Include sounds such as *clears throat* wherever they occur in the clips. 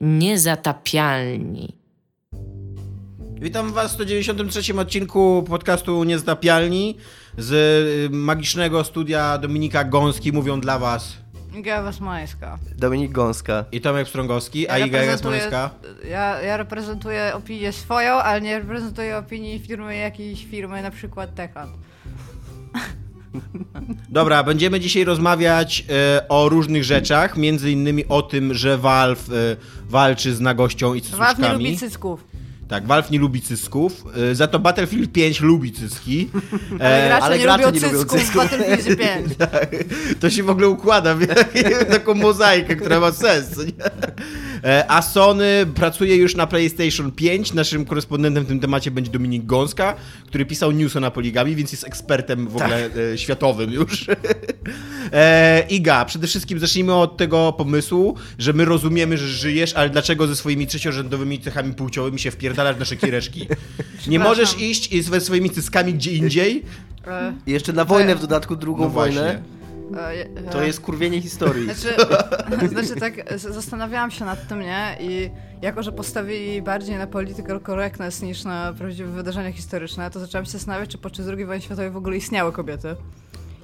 Niezatapialni. Witam Was w 193 odcinku podcastu Niezatapialni z y, magicznego studia Dominika Gąski. Mówią dla Was Iga Wasmańska. Dominik Gąska. i Tomek Strągowski, a Ja Iga reprezentuję- Jasmańska. Ja, ja reprezentuję opinię swoją, ale nie reprezentuję opinii firmy jakiejś firmy, na przykład Techland. Dobra, będziemy dzisiaj rozmawiać e, o różnych rzeczach, między innymi o tym, że Valve e, walczy z nagością i Valve nie cycuszkami. lubi cycków. Tak, Valve nie lubi cysków, e, za to Battlefield 5 lubi cyski. *laughs* Ale E, gracze ale nie gracze lubią nie lubią cycków w. Battlefield 5. *laughs* To się w ogóle układa w *laughs* taką mozaikę, która ma sens. E, A Sony pracuje już na PlayStation 5. Naszym korespondentem w tym temacie będzie Dominik Gąska, który pisał newsa na poligami, więc jest ekspertem w ogóle e, światowym już. E, Iga, przede wszystkim zacznijmy od tego pomysłu, że my rozumiemy, że żyjesz, ale dlaczego ze swoimi trzeciorzędowymi cechami płciowymi się wpierdalasz w nasze kiereszki? Nie możesz iść i ze swoimi cyskami gdzie indziej? E, I jeszcze na wojnę w dodatku, drugą No wojnę. właśnie. e, e, To jest kurwienie historii. Znaczy, *laughs* *laughs* znaczy tak, z- zastanawiałam się nad tym, nie? I jako, że postawili bardziej na political correctness niż na prawdziwe wydarzenia historyczne, to zaczęłam się zastanawiać, czy podczas II wojny światowej w ogóle istniały kobiety.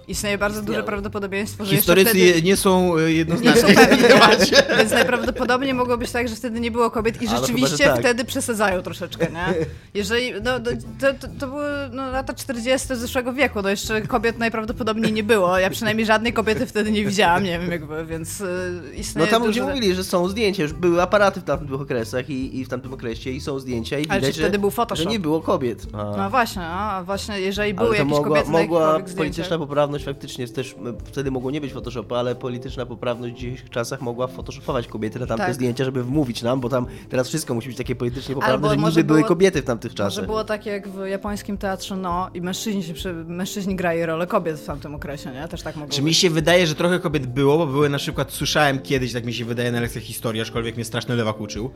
Istnieje bardzo duże Istniały. prawdopodobieństwo, że Historycy jeszcze wtedy... nie są Nie jednoznaczni są w tym pewni, *laughs* temacie. więc najprawdopodobniej mogło być tak, że wtedy nie było kobiet i Ale chyba, rzeczywiście że tak. wtedy przesadzają troszeczkę, nie? Jeżeli, no, no, to, to, to były no, lata 40 zeszłego wieku, no jeszcze kobiet najprawdopodobniej nie było, ja przynajmniej żadnej kobiety wtedy nie widziałam, nie wiem jakby, więc y, No istnieje tam duże... ludzie mówili, że są zdjęcia, już były aparaty w tamtych okresach i, i w tamtym okresie i są zdjęcia i Ale widać, czy wtedy że, był Photoshop? że nie było kobiet. A. No właśnie, a właśnie, jeżeli były Ale to jakieś mogła, kobiety mogła polityczna poprawność faktycznie jest też, wtedy mogło nie być Photoshopa, ale polityczna poprawność w dzisiejszych czasach mogła photoshopować kobiety na tamte Tak. zdjęcia, żeby wmówić nam, bo tam teraz wszystko musi być takie politycznie poprawne, Albo że może niby były było- kobiety w tamtych Może czasach. było tak jak w japońskim teatrze No i mężczyźni, się przy... mężczyźni grali rolę kobiet w tamtym okresie, nie? Też tak mogło Czy mi być. się wydaje, że trochę kobiet było, bo były na przykład, słyszałem kiedyś, tak mi się wydaje na lekcjach historii, aczkolwiek mnie straszny lewak uczył.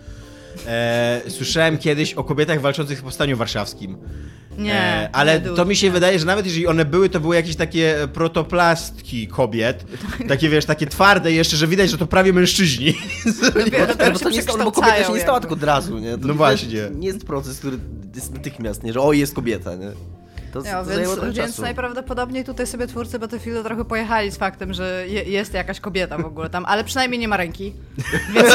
E, słyszałem kiedyś o kobietach walczących w Powstaniu Warszawskim. Nie, E, ale nie to mi się nie. wydaje, że nawet jeżeli one były, to były jakieś takie protoplastki kobiet. Takie wiesz, takie twarde jeszcze, że widać, że to prawie mężczyźni. Dopiero, No dopiero bo to nie jest, no bo kobieta się nie stała tylko od razu, nie? To No to właśnie. jest- Nie jest proces, który jest natychmiast, nie? Że o, jest kobieta, nie? To, No, to więc, zajęło trochę więc czasu. najprawdopodobniej tutaj sobie twórcy Battlefieldu trochę pojechali z faktem, że je, jest jakaś kobieta w ogóle tam, ale przynajmniej nie ma ręki. Więc,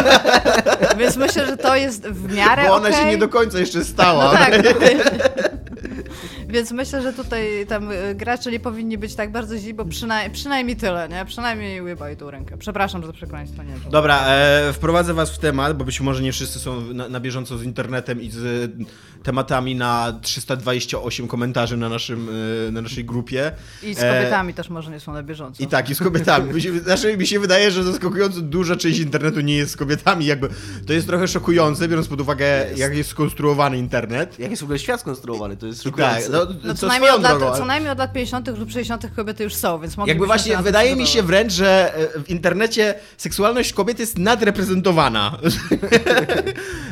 *laughs* więc myślę, że to jest w miarę Bo ona się okej. nie do końca jeszcze stała. No tak. *laughs* Więc myślę, że tutaj tam y, gracze nie powinni być tak bardzo źli, bo przynaj, przynajmniej tyle, nie? Przynajmniej łybaj tu rękę. Przepraszam za przekleństwo, nie wiem. Dobra, e, wprowadzę was w temat, bo być może nie wszyscy są na, na bieżąco z internetem i z tematami na 328 komentarzy na, naszym, e, na naszej grupie. I z E, kobietami też może nie są na bieżąco. I tak, i z kobietami. Mi się, znaczy, mi się wydaje, że zaskakująco duża część internetu nie jest z kobietami. Jakby to jest trochę szokujące, biorąc pod uwagę, jak jest skonstruowany internet. Jak jest w ogóle świat skonstruowany, to jest I szokujące. tak, no, No co co najmniej, od lat, co najmniej od lat 50. lub 60. kobiety już są, więc moglibyśmy Jakby właśnie wydaje mi się wręcz, że e, w internecie seksualność kobiet jest nadreprezentowana. *laughs*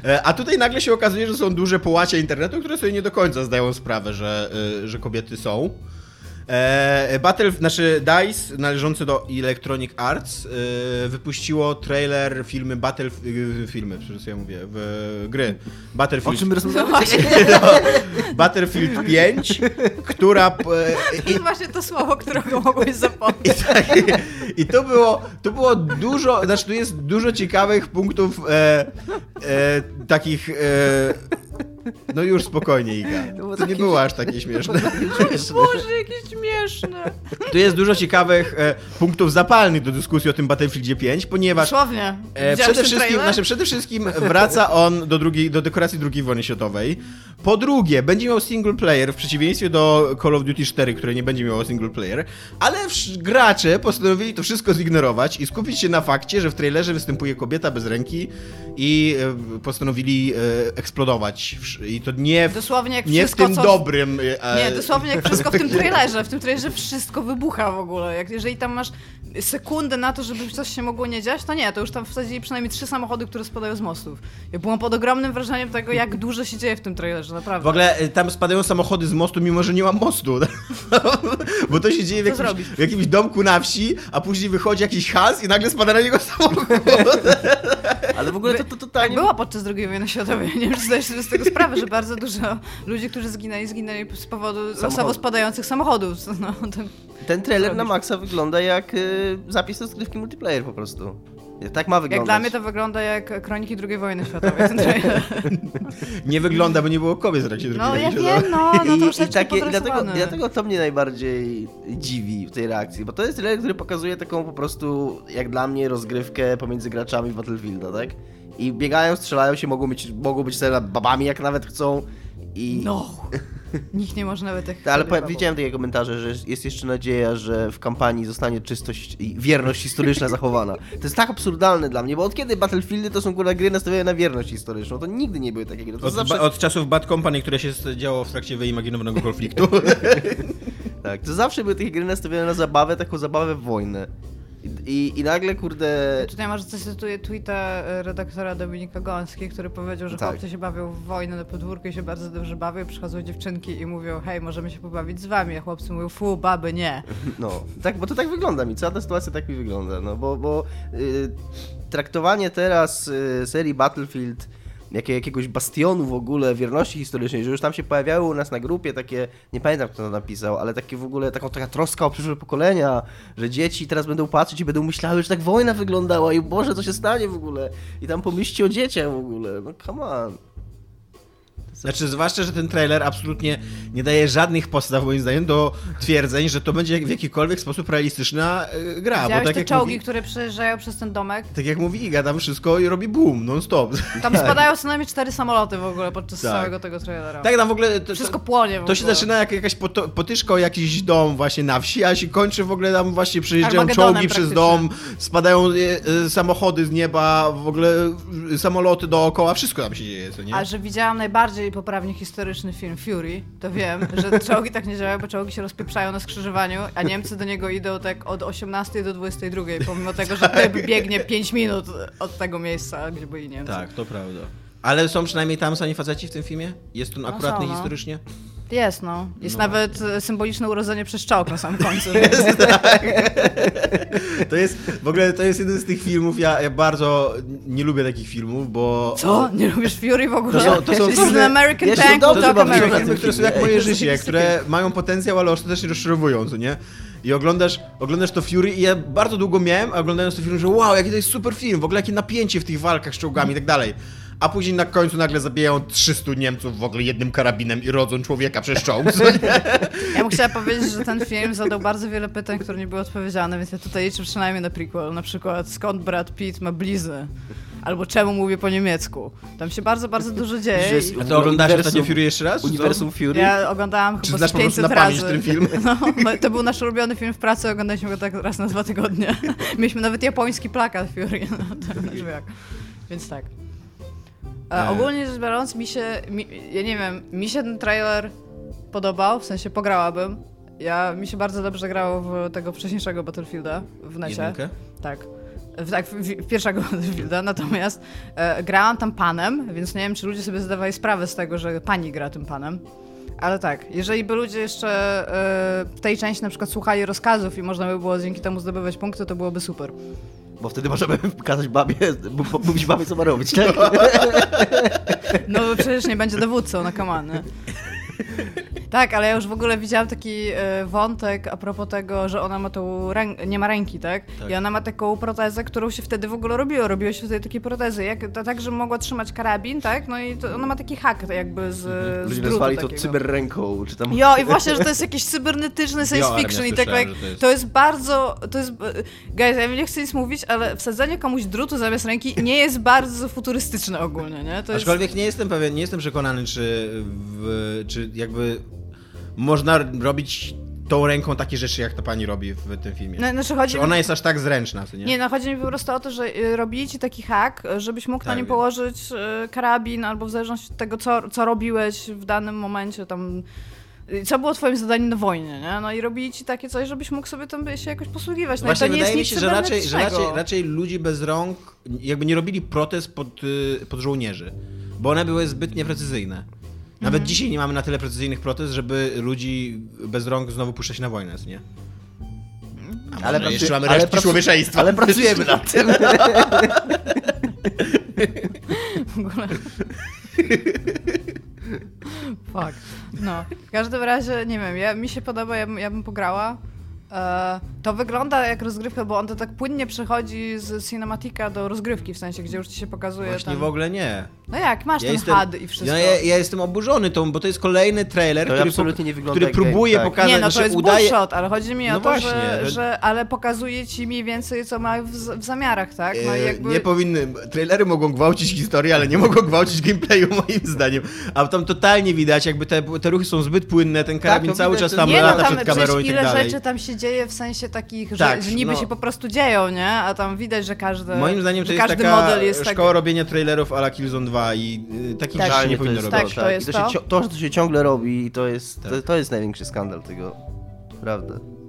E, A tutaj nagle się okazuje, że są duże połacie internetu, które sobie nie do końca zdają sprawę, że, e, że kobiety są. E, Battle, znaczy DICE, należący do Electronic Arts, e, wypuściło trailer filmy Battle... e, filmy, przecież ja mówię, w gry. O Battlefield czym my rozmawiamy? no, *laughs* Battlefield 5, która... e, jest właśnie to słowo, którego mogłeś zapomnieć. *laughs* i, tak, I to było, to było dużo, znaczy tu jest dużo ciekawych punktów e, e, takich. No już spokojnie, Iga. było To nie było aż takie *laughs* śmieszne. Boże, jakie śmieszne. Tu jest dużo ciekawych e, punktów zapalnych do dyskusji o tym Battlefieldzie 5, ponieważ Dosłownie. E, przede, wszystkim, znaczy, przede wszystkim wraca on do, drugiej, do dekoracji II wojny światowej. Po drugie, będzie miał single player w przeciwieństwie do Call of Duty 4, które nie będzie miało single player, ale gracze postanowili to wszystko zignorować i skupić się na fakcie, że w trailerze występuje kobieta bez ręki i e, postanowili e, eksplodować. W- I to nie w, Dosłownie jak nie w tym co... dobrym. e, Nie, dosłownie jak wszystko w tym trailerze. W tym trailerze wszystko wybucha w ogóle. Jak, jeżeli tam masz sekundę na to, żeby coś się mogło nie dziać, to nie, to już tam wsadzili przynajmniej trzy samochody, które spadają z mostów. Ja byłam pod ogromnym wrażeniem tego, jak *laughs* dużo się dzieje w tym trailerze, naprawdę. W ogóle e, tam spadają samochody z mostu, mimo że nie ma mostu. *laughs* Bo to się dzieje w jakimś, w jakimś domku na wsi, a później wychodzi jakiś has i nagle spada na niego samochód. *laughs* Ale w ogóle to, to Tak totalnie... było podczas II wojny światowej. Nie wiem, czy zdajesz sobie z tego sprawę, że bardzo dużo ludzi, którzy zginęli, zginęli z powodu losowo spadających samochodów. No, to... Ten trailer na? Maxa wygląda jak y, zapis do skrywki multiplayer po prostu. Tak ma wyglądać. Jak dla mnie to wygląda jak kroniki II wojny światowej. *laughs* Nie wygląda, bo nie było kobiet w trakcie No drugiej ja wojny światowej. wiem, no, no I, troszeczkę i, takie, i dlatego, dlatego to mnie najbardziej dziwi w tej reakcji, bo to jest trailer, który pokazuje taką po prostu, jak dla mnie, rozgrywkę pomiędzy graczami w Battlefielda, tak? I biegają, strzelają się, mogą być, mogą być babami, jak nawet chcą. I... No. *laughs* Nikt nie może nawet tych... *laughs* Ale po, widziałem takie komentarze, że jest jeszcze nadzieja, że w kampanii zostanie czystość i wierność historyczna zachowana. To jest tak absurdalne dla mnie, bo od kiedy Battlefieldy to są kurwa gry nastawione na wierność historyczną? To nigdy nie były takie gry. Od, zawsze... od czasów Bad Company, które się działo w trakcie wyimaginowanego konfliktu. *laughs* Tak, to zawsze były takie gry nastawione na zabawę, taką zabawę w wojnę. I, i, nagle, kurde... Tutaj może zacytuję tweeta e, redaktora Dominika Gąski, który powiedział, że Tak. chłopcy się bawią w wojnę na podwórku i się bardzo dobrze bawią. Przychodzą dziewczynki i mówią, hej, możemy się pobawić z wami. A chłopcy mówią, fu, baby, nie. *laughs* No, tak, bo to tak wygląda mi, cała ta sytuacja tak mi wygląda, no bo, bo y, traktowanie teraz y, serii Battlefield jakie, jakiegoś bastionu w ogóle wierności historycznej, że już tam się pojawiały u nas na grupie takie, nie pamiętam kto to napisał, ale takie w ogóle, taką taka troska o przyszłe pokolenia, że dzieci teraz będą patrzeć i będą myślały, że tak wojna wyglądała i Boże, co się stanie w ogóle i tam pomyślcie o dzieciach w ogóle, no come on. Znaczy, zwłaszcza, że ten trailer absolutnie nie daje żadnych podstaw, moim zdaniem, do twierdzeń, że to będzie w jakikolwiek sposób realistyczna y, gra. Bo Widziałeś tak te jak, czołgi, mówi, które przejeżdżają przez ten domek? tak jak mówi Iga, tam wszystko i robi boom, non-stop. Tam *laughs* spadają co najmniej cztery samoloty w ogóle podczas Tak. całego tego trailera. Tak, tam w ogóle... To, Wszystko płonie w to się zaczyna jak jakaś poto- o jakiś dom właśnie na wsi, a się kończy w ogóle tam właśnie przejeżdżają czołgi przez dom, spadają e, samochody z nieba, w ogóle samoloty dookoła, wszystko tam się dzieje, co nie? A że widziałam najbardziej poprawnie historyczny film Fury, to wiem, że czołgi tak nie działają, bo czołgi się rozpieprzają na skrzyżowaniu, a Niemcy do niego idą tak od 18 do 22, pomimo tego, że typ biegnie 5 minut od tego miejsca, gdzie byli Niemcy. Tak, to prawda. Ale są przynajmniej tam sami faceci w tym filmie? Jest on akuratny są, no. historycznie? Jest, no. Jest No nawet e, symboliczne urodzenie przez czołg na samym końcu. *laughs* *laughs* To jest, w ogóle to jest jeden z tych filmów, ja, ja bardzo nie lubię takich filmów, bo... Co? Nie lubisz Fury w ogóle? To są- to są This filmy- an American Ja Tank, To są filmy, które są jak moje jest życie, które mają potencjał, ale ostatecznie rozczarowują, co nie? I oglądasz, oglądasz to Fury i ja bardzo długo miałem, oglądając to film, że wow, jaki to jest super film, w ogóle jakie napięcie w tych walkach z czołgami i tak dalej. A później na końcu nagle zabijają 300 Niemców w ogóle jednym karabinem i rodzą człowieka przez czołg. Ja bym chciała powiedzieć, że ten film zadał bardzo wiele pytań, które nie były odpowiedziane, więc ja tutaj liczę przynajmniej na prequel. Na przykład skąd Brad Pitt ma blizny? Albo czemu mówię po niemiecku? Tam się bardzo, bardzo dużo dzieje. I- A to oglądasz ostatnio Fury jeszcze raz? czy co? Uniwersum Fury? Ja oglądałam Czy chyba znasz z po prostu 500 na pamięć razy. ten film? *laughs* No, to był nasz ulubiony film w pracy, oglądaliśmy go tak raz na dwa tygodnie. *laughs* Mieliśmy nawet japoński plakat Fury na, na drzwiach. Więc tak. E, E. ogólnie rzecz biorąc, mi się, mi, ja nie wiem, mi się ten trailer podobał, w sensie pograłabym. Ja, mi się bardzo dobrze grało w tego wcześniejszego Battlefielda w necie. Jedynkę? Tak. W, tak, w, w pierwszego *laughs* Battlefielda, natomiast e, grałam tam panem, więc nie wiem, czy ludzie sobie zdawali sprawę z tego, że pani gra tym panem. Ale tak, jeżeli by ludzie jeszcze e, w tej części na przykład słuchali rozkazów i można by było dzięki temu zdobywać punkty, to byłoby super. Bo wtedy możemy kazać babie, mówić babie co ma robić, tak? *laughs* No przecież nie będzie dowódcą na komany. Tak, ale ja już w ogóle widziałam taki e, wątek a propos tego, że ona ma tą rę- nie ma ręki, tak? Tak. I ona ma taką protezę, którą się wtedy w ogóle robiło. Robiło się wtedy takie protezy, jak, to, tak, że mogła trzymać karabin, tak? No i to, ona ma taki hak jakby z, z Ludzie drutu nazwali to cyberręką, czy tam... Jo, i właśnie, że to jest jakiś cybernetyczny *laughs* science Jo, fiction ja i tak jak, to jest- to jest bardzo, to jest, guys, ja nie chcę nic mówić, ale wsadzenie komuś drutu zamiast ręki nie jest bardzo futurystyczne ogólnie, nie? To jest, Aczkolwiek nie jestem pewien, nie jestem przekonany, czy, w, czy jakby można robić tą ręką takie rzeczy, jak ta pani robi w tym filmie. no, znaczy chodzi Czy ona jest aż tak zręczna, co nie? Nie, no chodzi mi po prostu o to, że y, robili ci taki hak, żebyś mógł na Tak, nim wiem. położyć y, karabin, albo w zależności od tego, co, co robiłeś w danym momencie, tam. y, Co było twoim zadaniem na wojnie, nie? No i robili ci takie coś, żebyś mógł sobie tam się jakoś posługiwać. No Właśnie i to nie wydaje mi jest się, nic że raczej, że raczej, raczej ludzi bez rąk jakby nie robili protez pod, pod żołnierzy, bo one były zbyt nieprecyzyjne. Nawet Mhm. dzisiaj nie mamy na tyle precyzyjnych protez, żeby ludzi bez rąk znowu puszczać na wojnę, nie? A Ale może pracu- jeszcze mamy ale resztki człowieczeństwa. Ale pracujemy nad tym. w *laughs* ogóle. Fuck. No, w każdym razie, nie wiem, ja, mi się podoba, ja, bym- ja bym pograła. E, to wygląda jak rozgrywka, bo on to tak płynnie przechodzi z cinematika do rozgrywki, w sensie, gdzie już ci się pokazuje Właśnie ten... w ogóle nie. No jak, masz ten HUD i wszystko. Ja, ja, ja jestem oburzony tą, bo to jest kolejny trailer, To który, absolutnie nie wygląda który próbuje tak. pokazać, Nie, no to jest udaje... bullshot, ale chodzi mi o No to, właśnie, że, że-. Ale pokazuje ci mniej więcej, co ma w, w zamiarach, tak? No E, jakby... Nie powinny. Trailery mogą gwałcić historię, ale nie mogą gwałcić gameplayu, *laughs* moim zdaniem. A tam totalnie widać, jakby te, te ruchy są zbyt płynne, ten karabin to cały widać, czas tam nie, no lata tam przed kamerą i tak ile dalej. rzeczy tam się dzieje w sensie takich, że, Tak, że niby no. się po prostu dzieją, nie? A tam widać, że każdy Moim zdaniem to jest taka model jest szkoła tak... robienia trailerów a la Killzone 2 i y, takich Tak. rzeczy nie Realnie powinno jest robić. Tak, to jest I to. Się, to, że to się ciągle robi, to jest, Tak. to, to jest największy skandal tego. Prawda.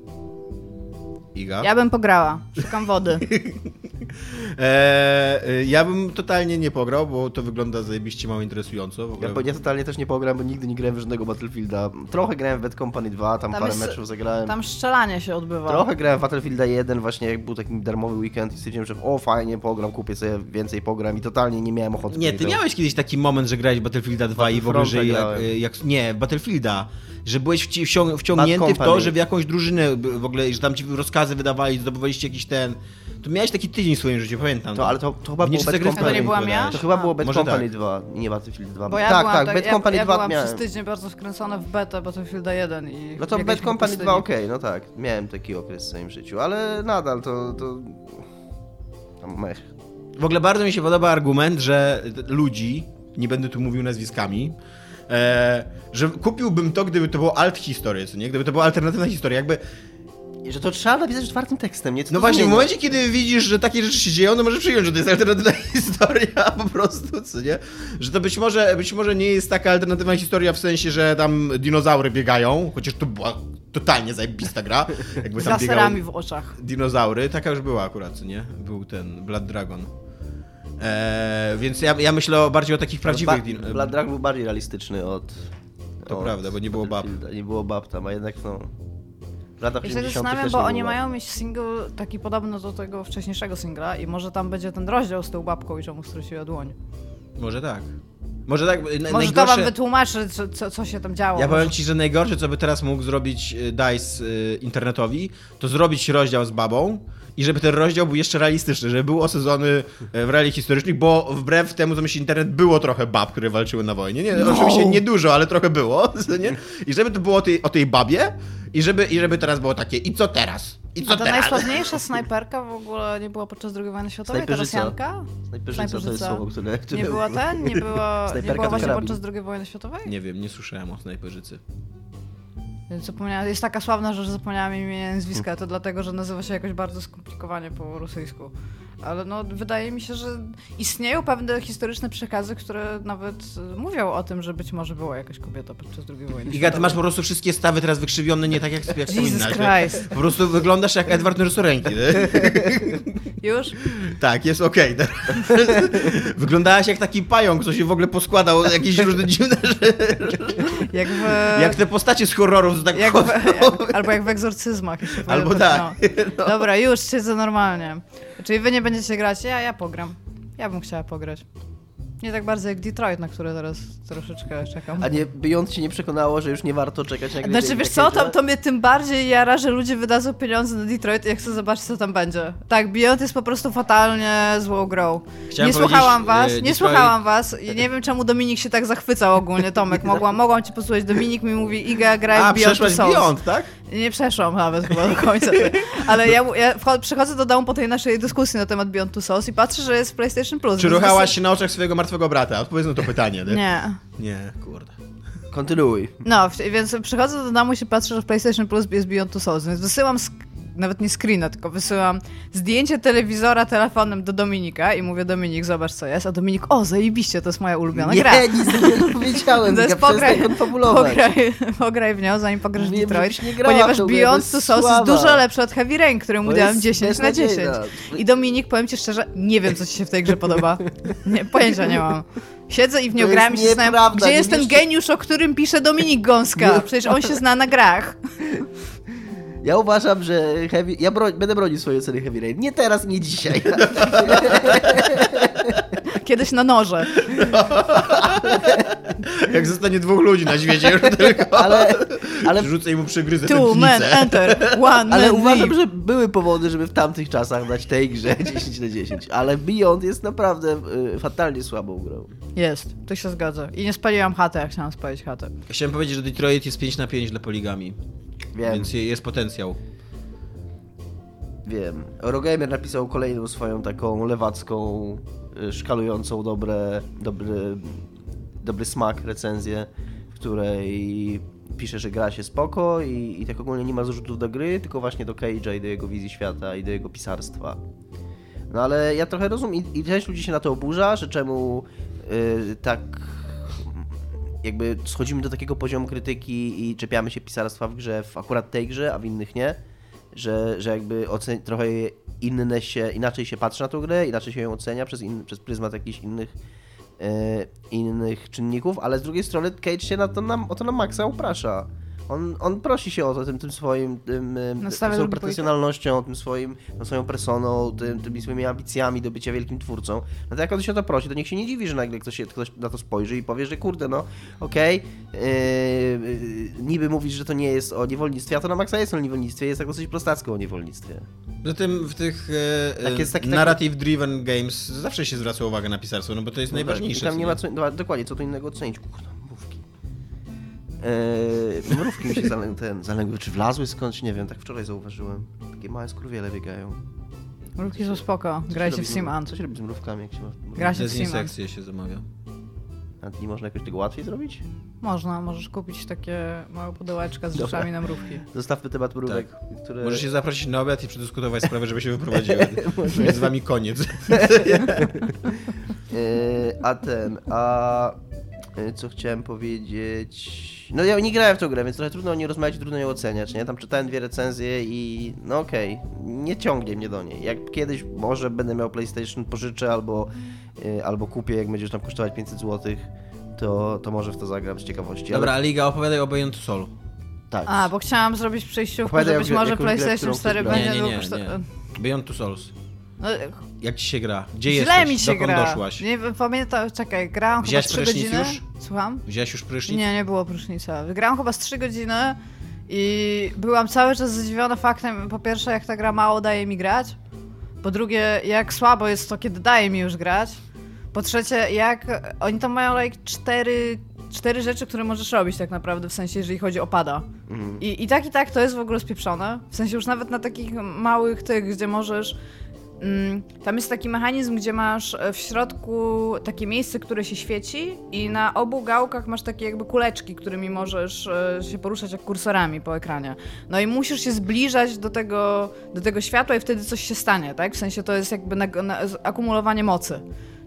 Iga? Ja bym pograła. Szukam wody. *laughs* E, y, ja bym totalnie nie pograł, bo to wygląda zajebiście mało interesująco. W ogóle. Ja, ja totalnie też nie pograłem, bo nigdy nie grałem w żadnego Battlefielda. Trochę grałem w Bad Company 2, tam, Tam parę jest- meczów zagrałem. Tam strzelanie się odbywa. Trochę grałem w Battlefielda 1 właśnie jak był taki darmowy weekend i stwierdziłem, że o fajnie, pogram, kupię sobie więcej, pogram i totalnie nie miałem ochoty. Nie, ty miałeś kiedyś taki moment, że grałeś Battlefielda 2 i w ogóle, że jak, jak... Nie, Battlefielda. Że byłeś wci- wcią- wciągnięty w to, Company. że w jakąś drużynę w ogóle, że tam ci rozkazy wydawali, zdobywaliście jakiś ten... To miałeś taki tydzień w swoim życiu, pamiętam. To, ale to, to chyba Nie, było czy Bad zagrywka To nie Company. byłam ja? To chyba było Bad Może Company tak. 2, nie Battlefield 2. Bo ja tak, byłam, tak, tak, Bad ja, Company ja 2 byłam miałem. przez tydzień bardzo wkręcona w betę Battlefielda 1 i... No to Bad Company 2 pustyni. okej, no tak. Miałem taki okres w swoim życiu, ale nadal to... to... Mech. W ogóle bardzo mi się podoba argument, że ludzi, nie będę tu mówił nazwiskami, e, że kupiłbym to, gdyby to było alt historia, co nie? Gdyby to była alternatywna historia, jakby... Że to trzeba napisać czwartym tekstem, nie? Co No właśnie, w zmienia? momencie, kiedy widzisz, że takie rzeczy się dzieją, no możesz przyjąć, że to jest alternatywna *laughs* historia po prostu, co nie? Że to być może, być może nie jest taka alternatywna historia w sensie, że tam dinozaury biegają, chociaż to była totalnie zajebista gra. Jakby Z tam laserami biegały w oczach. dinozaury, taka już była akurat, co nie? Był ten Blood Dragon. Eee, więc ja, ja myślę o bardziej o takich prawdziwych Ba- Blood Dragon był bardziej realistyczny od... To od prawda, bo nie było bab. Nie było bab tam, a jednak no... Ja się 80 zastanawiam, bo oni mają mieć single taki podobny do tego wcześniejszego singla i może tam będzie ten rozdział z tą babką i czemu straciła dłoń. Może tak. Może tak. na- Może to najgorsze- wam wytłumaczy, co, co, co się tam działo. Ja powiem Może- ci, że najgorsze, co by teraz mógł zrobić y, DICE y, internetowi, to zrobić rozdział z babą i żeby ten rozdział był jeszcze realistyczny, żeby był osadzony y, w realiach historycznych, bo wbrew temu, co myśli internet, było trochę bab, które walczyły na wojnie. Nie, Oczywiście nie dużo, ale trochę było. *laughs* Nie? I żeby to było o tej, o tej babie i żeby, i żeby teraz było takie, i co teraz? I co A ta teraz? najsławniejsza *laughs* snajperka w ogóle nie była podczas II wojny światowej? Ta. Rosjanka? Snajperzyca to jest słowo, które... które... Nie była ten? Nie była, nie była właśnie karabin. podczas II wojny światowej? Nie wiem, nie słyszałem o snajperzycy. Zapomniałam, jest taka sławna, że zapomniałam imienia i nazwiska, to dlatego, że nazywa się jakoś bardzo skomplikowanie po rosyjsku. Ale no, wydaje mi się, że istnieją pewne historyczne przekazy, które nawet e, mówią o tym, że być może była jakaś kobieta podczas II wojny Iga, ty masz po prostu wszystkie stawy teraz wykrzywione nie tak, jak, Jesus wspominasz. Christ. Po prostu wyglądasz jak Edward nie? *laughs* Już? Tak, jest okej. *laughs* Wyglądałaś jak taki pająk, co się w ogóle poskładał, jakieś różne *laughs* dziwne rzeczy. Jak w... Jak te postacie z horrorów, tak jak w, albo jak w egzorcyzmach. Albo tak. No. Dobra, już siedzę normalnie. Czyli wy nie będziecie grać? Ja, ja pogram. Ja bym chciała pograć. Nie tak bardzo jak Detroit, na które teraz troszeczkę czekam. A nie, Beyond ci nie przekonało, że już nie warto czekać na gry Znaczy, David wiesz co, to, to mnie tym bardziej jara, że ludzie wydadzą pieniądze na Detroit i ja chcę zobaczyć, co tam będzie. Tak, Beyond jest po prostu fatalnie złą grą. Chciałem nie słuchałam powiedzieć, was, e, nie Detroit- słuchałam was i nie wiem, czemu Dominik się tak zachwycał ogólnie, Tomek. Mogłam, mogłam ci posłuchać. Dominik mi mówi, Iga, graj A, w Beyond przeszłaś Souls. Beyond, tak? Nie przeszłam nawet chyba do końca. *laughs* Ale ja, ja wchod- przychodzę do domu po tej naszej dyskusji na temat Beyond Two Souls i patrzę, że jest w PlayStation Plus. Czy ruchałaś się na oczach swojego martwego brata? Odpowiedz na to pytanie. Nie. Nie. Nie, kurde. Kontynuuj. No, więc przychodzę do domu i się patrzę, że w PlayStation Plus jest Beyond Two Souls, więc wysyłam, sk- nawet nie screena, tylko wysyłam zdjęcie telewizora telefonem do Dominika i mówię, Dominik, zobacz co jest, a Dominik, o, zajebiście, to jest moja ulubiona nie, gra. nic nie powiedziałem, To jest Mika, pograj, pograj, pograj w nią, zanim pograsz Mówiłem, Detroit, nie grała ponieważ Beyond Two Souls jest dużo lepszy od Heavy Rain, któremu dałem jest 10 na 10. beznadziejna. I Dominik, powiem ci szczerze, nie wiem, co ci się w tej grze podoba. Nie, pojęcia nie mam. Siedzę i w nią gram i się nieprawda, gdzie nie jest ten geniusz, o którym pisze Dominik Gąska? Przecież on się zna na grach. Ja uważam, że heavy... ja bro... będę bronił swojej oceny Heavy Rain. Nie teraz, nie dzisiaj. *laughs* Kiedyś na noże. *laughs* Jak zostanie dwóch ludzi na świecie już *laughs* tylko, Ale, ale, rzucę mu przegryzę Two men enter, one ale man uważam, leave. że były powody, żeby w tamtych czasach dać tej grze 10 na 10. Ale Beyond jest naprawdę y, fatalnie słabą grą. Jest, to się zgadza. I nie spaliłam chatę, jak chciałam spalić chatę. Chciałem powiedzieć, że Detroit jest 5 na 5 dla poligami, Wiem, więc je- jest potencjał. wiem. Eurogamer napisał kolejną swoją taką lewacką, y, szkalującą dobre, dobry, dobry smak recenzję, w której pisze, że gra się spoko i, i tak ogólnie nie ma zarzutów do gry, tylko właśnie do Cage'a i do jego wizji świata i do jego pisarstwa. No ale ja trochę rozumiem i, i część ludzi się na to oburza, że czemu y, tak jakby schodzimy do takiego poziomu krytyki i czepiamy się pisarstwa w grze, w akurat tej grze, a w innych nie, że, że jakby ocen- trochę inne się, inaczej się patrzy na tą grę, inaczej się ją ocenia przez, in, przez pryzmat jakichś innych e, innych czynników, ale z drugiej strony Cage się na to na, o to na maksa uprasza. On, on prosi się o to tym, tym swoim, tym, No, swoją drugi pretensjonalnością, tym swoim, tą swoją personą, tym, tymi swoimi ambicjami do bycia wielkim twórcą. No to jak on się o to prosi, to niech się nie dziwi, że nagle ktoś, się, ktoś na to spojrzy i powie, że kurde, no okej, yy, yy, niby mówisz, że to nie jest o niewolnictwie, a to na maksa jest o niewolnictwie, jest tak dosyć prostacko o niewolnictwie. Zatem w tych e, Tak jest taki- taki- narrative-driven games zawsze się zwraca uwagę na pisarstwo, no bo to jest No tak, najważniejsze. I tam nie ma co, no, dokładnie, co tu innego ocenić. Mrówki. Eee, mrówki mi się zalę, ten, zalęgły, czy wlazły skądś, nie wiem, tak wczoraj zauważyłem. Takie małe skurwiele biegają. Mrówki są spoko, grajcie się w Siman. Co się robi z mrówkami, jak się ma... Gra się w Siman. Się zamawia. A nie można jakoś tego łatwiej zrobić? Można, możesz kupić takie małe pudełeczka z rzeczami na mrówki. Zostawmy temat mrówek, które... Możesz się zaprosić na obiad i przedyskutować sprawę, żeby się wyprowadziły. *laughs* Jest z wami koniec. Eee, *laughs* a ten, a... e, Co chciałem powiedzieć... No ja nie grałem w tą grę, więc trochę trudno o niej rozmawiać, trudno ją oceniać, nie? Tam czytałem dwie recenzje i no okej, nie ciągnie mnie do niej. Jak kiedyś może będę miał PlayStation, pożyczę albo, e, albo kupię, jak będziesz tam kosztować 500 zł, to, to może w to zagram z ciekawości. Dobra, ale, Liga, opowiadaj o Beyond Soul. tak. A, bo chciałam zrobić przejściówkę, Opowiadaj być może PlayStation którą 4 chcesz będzie Nie, nie, nie, nie. Beyond Two Souls. No, Jak ci się gra? Gdzie Źle jesteś? mi się Dokąd gra. doszłaś? Nie wiem, pamiętam, czekaj, grałam chyba Wziąłeś 3 prysznic godziny. już? Słucham? Wziąłeś już prysznic? Nie, nie było prysznica. Wygrałam chyba z 3 godziny i byłam cały czas zdziwiona faktem, po pierwsze, jak ta gra mało daje mi grać. Po drugie, jak słabo jest to, kiedy daje mi już grać. Po trzecie, jak oni tam mają like cztery, cztery rzeczy, które możesz robić tak naprawdę, w sensie, jeżeli chodzi o pada. Mhm. I, I tak i tak to jest w ogóle spieprzone. W sensie już nawet na takich małych tych, gdzie możesz. Mm, tam jest taki mechanizm, gdzie masz e, w środku takie miejsce, które się świeci, i na obu gałkach masz takie jakby kuleczki, którymi możesz e, się poruszać jak kursorami po ekranie. No i musisz się zbliżać do tego, do tego światła, i wtedy coś się stanie, tak? W sensie to jest jakby akumulowanie mocy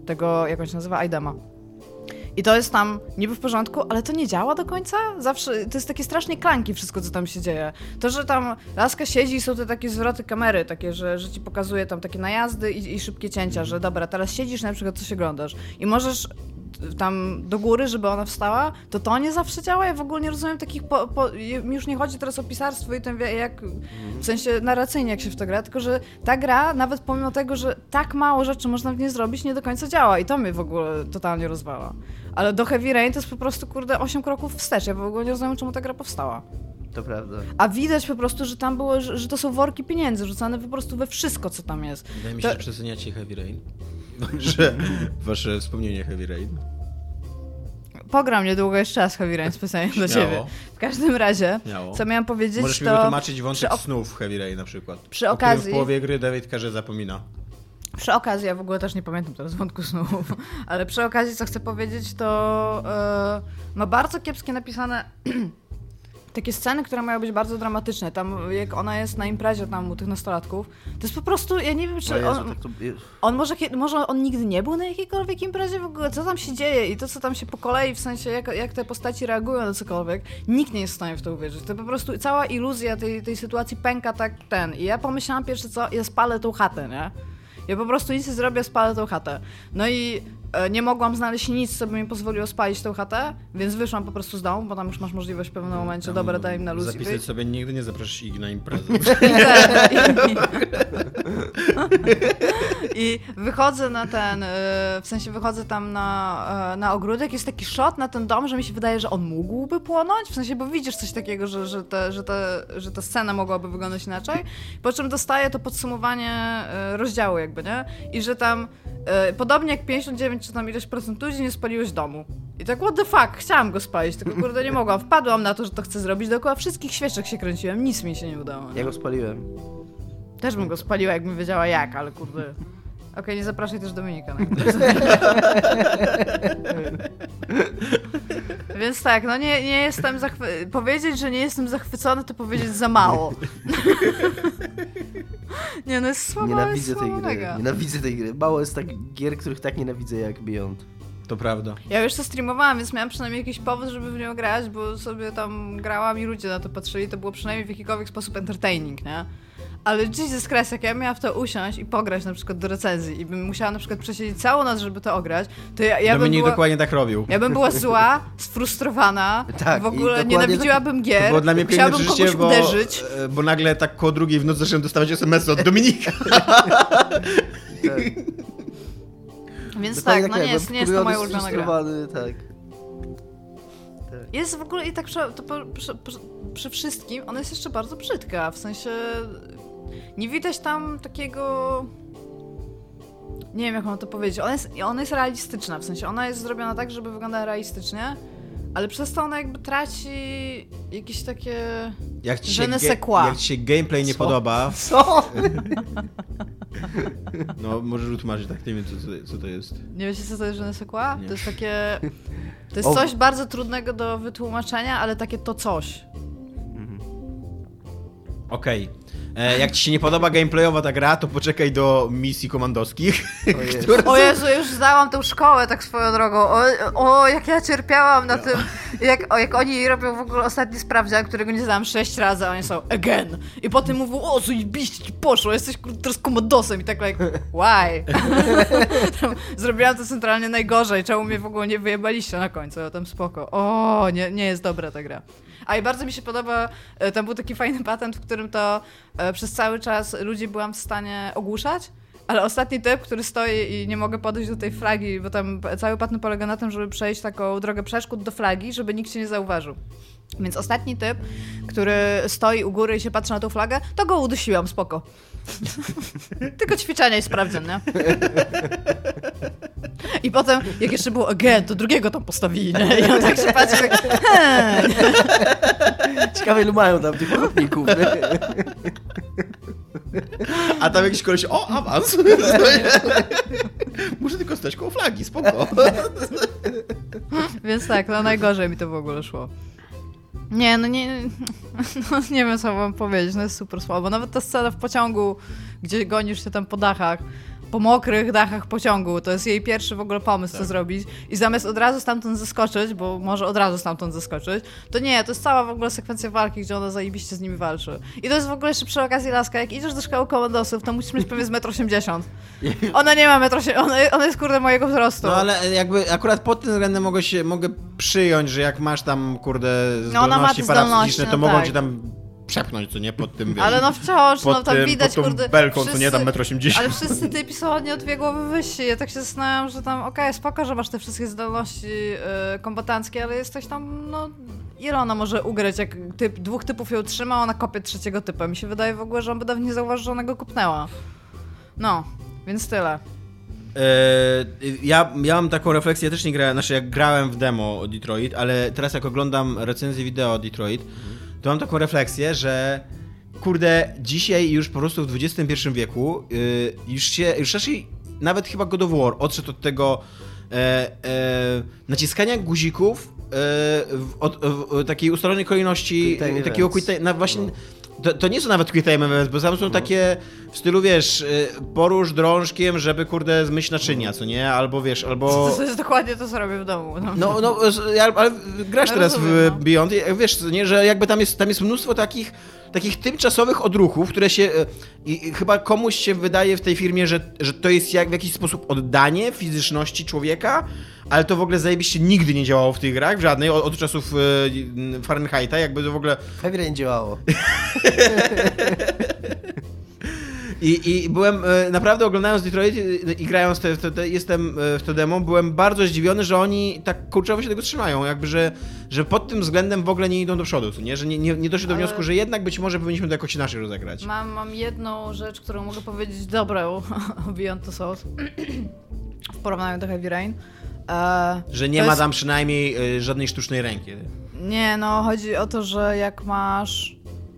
tego, jak on się nazywa, Aidema. I to jest tam niby w porządku, ale to nie działa do końca. Zawsze to jest takie strasznie klanki wszystko, co tam się dzieje. To, że tam laska siedzi i są te takie zwroty kamery, takie, że, że ci pokazuje tam takie najazdy i, i szybkie cięcia, że dobra, teraz siedzisz na przykład coś oglądasz i możesz tam do góry, żeby ona wstała, to to nie zawsze działa. Ja w ogóle nie rozumiem takich. Po, po, już nie chodzi teraz o pisarstwo i ten jak w sensie narracyjnie, jak się w to gra, tylko że ta gra, nawet pomimo tego, że tak mało rzeczy można w niej zrobić, nie do końca działa i to mnie w ogóle totalnie rozwala. Ale do Heavy Rain to jest po prostu, kurde, 8 kroków wstecz. Ja w ogóle nie rozumiem, czemu ta gra powstała. To prawda. A widać po prostu, że tam było, że, że to są worki pieniędzy rzucane po prostu we wszystko, co tam jest. Wydaje mi To- się, że przeceniacie Heavy Rain. *laughs* Wasze, wasze wspomnienie Heavy Rain. Pogram niedługo jeszcze raz Heavy Rain specjalnie dla ciebie. W każdym razie, Śmiało. co miałam powiedzieć, Możesz mi to wytłumaczyć wątek przy ok- snów Heavy Rain na przykład. Przy okazji- w połowie gry David Carze zapomina. Przy okazji, ja w ogóle też nie pamiętam teraz wątku snów, *laughs* ale przy okazji, co chcę powiedzieć, to e, ma bardzo kiepskie napisane *clears throat* takie sceny, które mają być bardzo dramatyczne. Tam, jak ona jest na imprezie tam u tych nastolatków, to jest po prostu, ja nie wiem, czy Jezu, on, tak to... on może, może on nigdy nie był na jakiejkolwiek imprezie w ogóle, co tam się dzieje i to, co tam się po kolei, w sensie jak, jak te postaci reagują na cokolwiek, nikt nie jest w stanie w to uwierzyć. To po prostu cała iluzja tej, tej sytuacji pęka tak ten. I ja pomyślałam pierwsze co, ja spalę tą chatę, nie? Ja po prostu nic nie zrobię, spalę tą chatę. No i nie mogłam znaleźć nic, co by mi pozwoliło spalić tą chatę, więc wyszłam po prostu z domu, bo tam już masz możliwość w pewnym momencie, dobra, daj im na luz Zapisać sobie, nigdy nie zapraszasz ich na imprezę. *laughs* *laughs* I, wychodzę na ten, e, w sensie wychodzę tam na, e, na ogródek, jest taki shot na ten dom, że mi się wydaje, że on mógłby płonąć, w sensie, bo widzisz coś takiego, że, że, te, że, te, że ta scena mogłaby wyglądać inaczej, po czym dostaję to podsumowanie e, rozdziału jakby, nie? I że tam e, podobnie jak 59 czy tam ileś procent ludzi nie spaliłeś domu. I tak what the fuck, chciałam go spalić, tylko kurde nie mogłam. Wpadłam na to, że to chcę zrobić, dookoła wszystkich świeczek się kręciłem, nic mi się nie udało. nie? Ja go spaliłem. Też bym go spaliła, jakbym wiedziała jak, ale kurde. Okej, nie zapraszaj też Dominika na. *laughs* Więc tak, no nie, nie jestem zachwy... Powiedzieć, że nie jestem zachwycony, to powiedzieć za mało. nie, no jest słabo, Nienawidzę jest tej słabo gry. mega. Nienawidzę tej gry. Mało jest tak gier, których tak nienawidzę jak Beyond. To prawda. Ja już to streamowałam, więc miałam przynajmniej jakiś powód, żeby w nią grać, bo sobie tam grałam i ludzie na to patrzyli, to było przynajmniej w jakikolwiek sposób entertaining, nie? Ale Jesus Christ, jak ja miałam w to usiąść i pograć na przykład do recenzji i bym musiała na przykład przesiedzieć całą noc, żeby to ograć, to ja, ja bym Dominik była... dokładnie tak robił. Ja bym była zła, sfrustrowana, Tak, w ogóle nienawidziłabym To gier, było dla mnie chciałabym kogoś bo, uderzyć. e, bo nagle tak koło drugiej w nocy zacząłem dostawać SMS od Dominika. Więc Dokładnie tak, no nie byłem jest, nie jest to moja ulubiona gra. tak. Jest w ogóle i tak przy, to przy, przy, przy wszystkim, ona jest jeszcze bardzo brzydka, w sensie nie widać tam takiego... Nie wiem, jak mam to powiedzieć. Ona jest, ona jest realistyczna, w sensie ona jest zrobiona tak, żeby wyglądała realistycznie, ale przez to ona jakby traci jakieś takie... Jak ci, się, ge- jak ci się gameplay nie Co? podoba, *laughs* Co? *laughs* no możesz utłumaczyć, tak nie wiem co, co, co to jest. Nie wiecie, co to jest Je ne sais quoi? Nie. To jest takie... To jest O. coś bardzo trudnego do wytłumaczenia, ale takie to coś. Okej. E, Jak ci się nie podoba gameplayowa ta gra, to poczekaj do misji komandowskich. *laughs* O Jezu. które O Jezu, już zdałam tą szkołę tak swoją drogą. O, o jak ja cierpiałam na tym, jak, o, jak oni robią w ogóle ostatni sprawdzian, którego nie zdałam sześć razy, a oni są again. I potem mówią, o zajebiście ci poszło, jesteś teraz komodosem i tak like, why? *laughs* Zrobiłam to centralnie najgorzej, czemu mnie w ogóle nie wyjebaliście na końcu, a tam spoko. O, nie, nie jest dobra ta gra. A i bardzo mi się podoba, e, tam był taki fajny patent, w którym to e, przez cały czas ludzi byłam w stanie ogłuszać, ale ostatni typ, który stoi i nie mogę podejść do tej flagi, bo tam cały patent polega na tym, żeby przejść taką drogę przeszkód do flagi, żeby nikt się nie zauważył. Więc ostatni typ, który stoi u góry i się patrzy na tą flagę, to go udusiłam, spoko. *laughs* Tylko ćwiczenie i sprawdzę, nie? *laughs* I potem, jak jeszcze było again, to drugiego tam postawili, nie? I on tak się patrzy, tak, "Hmm". Ciekawe ilu mają tam tych ochotników. nie? A tam jakiś koleś, o, awans. Muszę tylko stać koło flagi, spoko. Więc tak, no najgorzej mi to w ogóle szło. Nie, no nie, *laughs* no nie wiem co mam powiedzieć, no jest super słabo. Nawet ta scena w pociągu, gdzie gonisz się tam po dachach, po mokrych dachach pociągu, to jest jej pierwszy w ogóle pomysł, co zrobić. I zamiast od razu stamtąd zeskoczyć, bo może od razu stamtąd zeskoczyć, to nie, to jest cała w ogóle sekwencja walki, gdzie ona zajebiście z nimi walczy. I to jest w ogóle jeszcze przy okazji laska, jak idziesz do szkoły komandosów, to musisz mieć pewnie z 1,80 m. *laughs* Ona nie ma 1,80 m, ona, ona jest kurde mojego wzrostu. No ale jakby akurat pod tym względem mogę się, mogę przyjąć, że jak masz tam, kurde, No, zdolności parapsychiczne, zdolności, to no mogą tak. cię tam przepchnąć, co nie, pod tym, wiesz, Ale no wciąż, pod, no tam tym, widać, pod tą kurde. belką, co nie, tam metr 80. Ale wszyscy typi są ładnie o dwie głowy wyżsi. Ja tak się zastanawiam, że tam, okej, spoko, że masz te wszystkie zdolności yy, kombatanckie, ale jesteś tam, no... Ile ona może ugrać, jak typ, dwóch typów ją trzyma, a ona kopie trzeciego typa. Mi się wydaje w ogóle, że on by nawet nie zauważył, że ona go kupnęła. No, więc tyle. E, ja, ja mam taką refleksję, też nie grałem, znaczy jak grałem w demo o Detroit, ale teraz jak oglądam recenzję wideo o Detroit, to mam taką refleksję, że kurde, dzisiaj już po prostu w XXI wieku y, już się, już raczej nawet chyba God of War odszedł od tego e, e, naciskania guzików e, w, od, w takiej ustalonej kolejności, takiego quick na właśnie, No. To, to nie są nawet quick time events, bo tam są takie w stylu, wiesz, y, porusz drążkiem, żeby, kurde, zmyć naczynia, co nie? Albo, wiesz, albo... To jest dokładnie to, co robię w domu. No. No, no, ale grasz Ja teraz rozumiem, w no. Beyond, i wiesz, nie, że jakby tam jest, tam jest mnóstwo takich takich tymczasowych odruchów, które się. e, I, i chyba komuś się wydaje w tej firmie, że, że to jest jak w jakiś sposób oddanie fizyczności człowieka, ale to w ogóle zajebiście nigdy nie działało w tych grach, w żadnej, od, od czasów e, Fahrenheita, jakby to w ogóle. Heavy Rain działało. *laughs* I, I byłem e, naprawdę oglądając Detroit e, i grając te, te, te, jestem e, w to demo, byłem bardzo zdziwiony, że oni tak kurczowo się tego trzymają, jakby, że, że pod tym względem w ogóle nie idą do przodu, nie? że nie, nie, nie doszli do Ale- wniosku, że jednak być może powinniśmy to jakoś inaczej rozegrać. Mam, mam jedną rzecz, którą mogę powiedzieć dobrą o *laughs* Beyond the Souls *clears throat* w porównaniu do Heavy Rain. Że nie ma jest- tam przynajmniej e, żadnej sztucznej ręki. Nie, no chodzi o to, że jak masz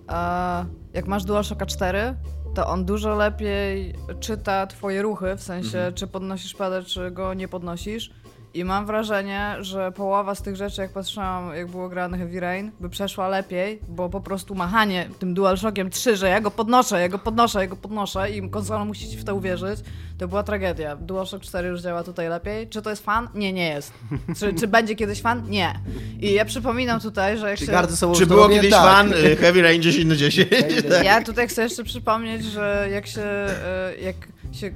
e, jak masz DualShocka 4, to on dużo lepiej czyta twoje ruchy, w sensie Mhm. czy podnosisz padę, czy go nie podnosisz. I mam wrażenie, że połowa z tych rzeczy, jak patrzyłam, jak było grane Heavy Rain, by przeszła lepiej, bo po prostu machanie tym DualShockiem 3, że ja go podnoszę, ja go podnoszę, ja go podnoszę i konsola musi ci w to uwierzyć, to była tragedia. DualShock 4 już działa tutaj lepiej. Czy to jest fan? Nie, nie jest. Czy, czy będzie kiedyś fan? Nie. I ja przypominam tutaj, że jak Czy się... sobą, Czy było kiedyś tak. fan e, *laughs* Heavy Rain 10 na 10? Ja *laughs* tutaj chcę jeszcze przypomnieć, że jak się, e, jak się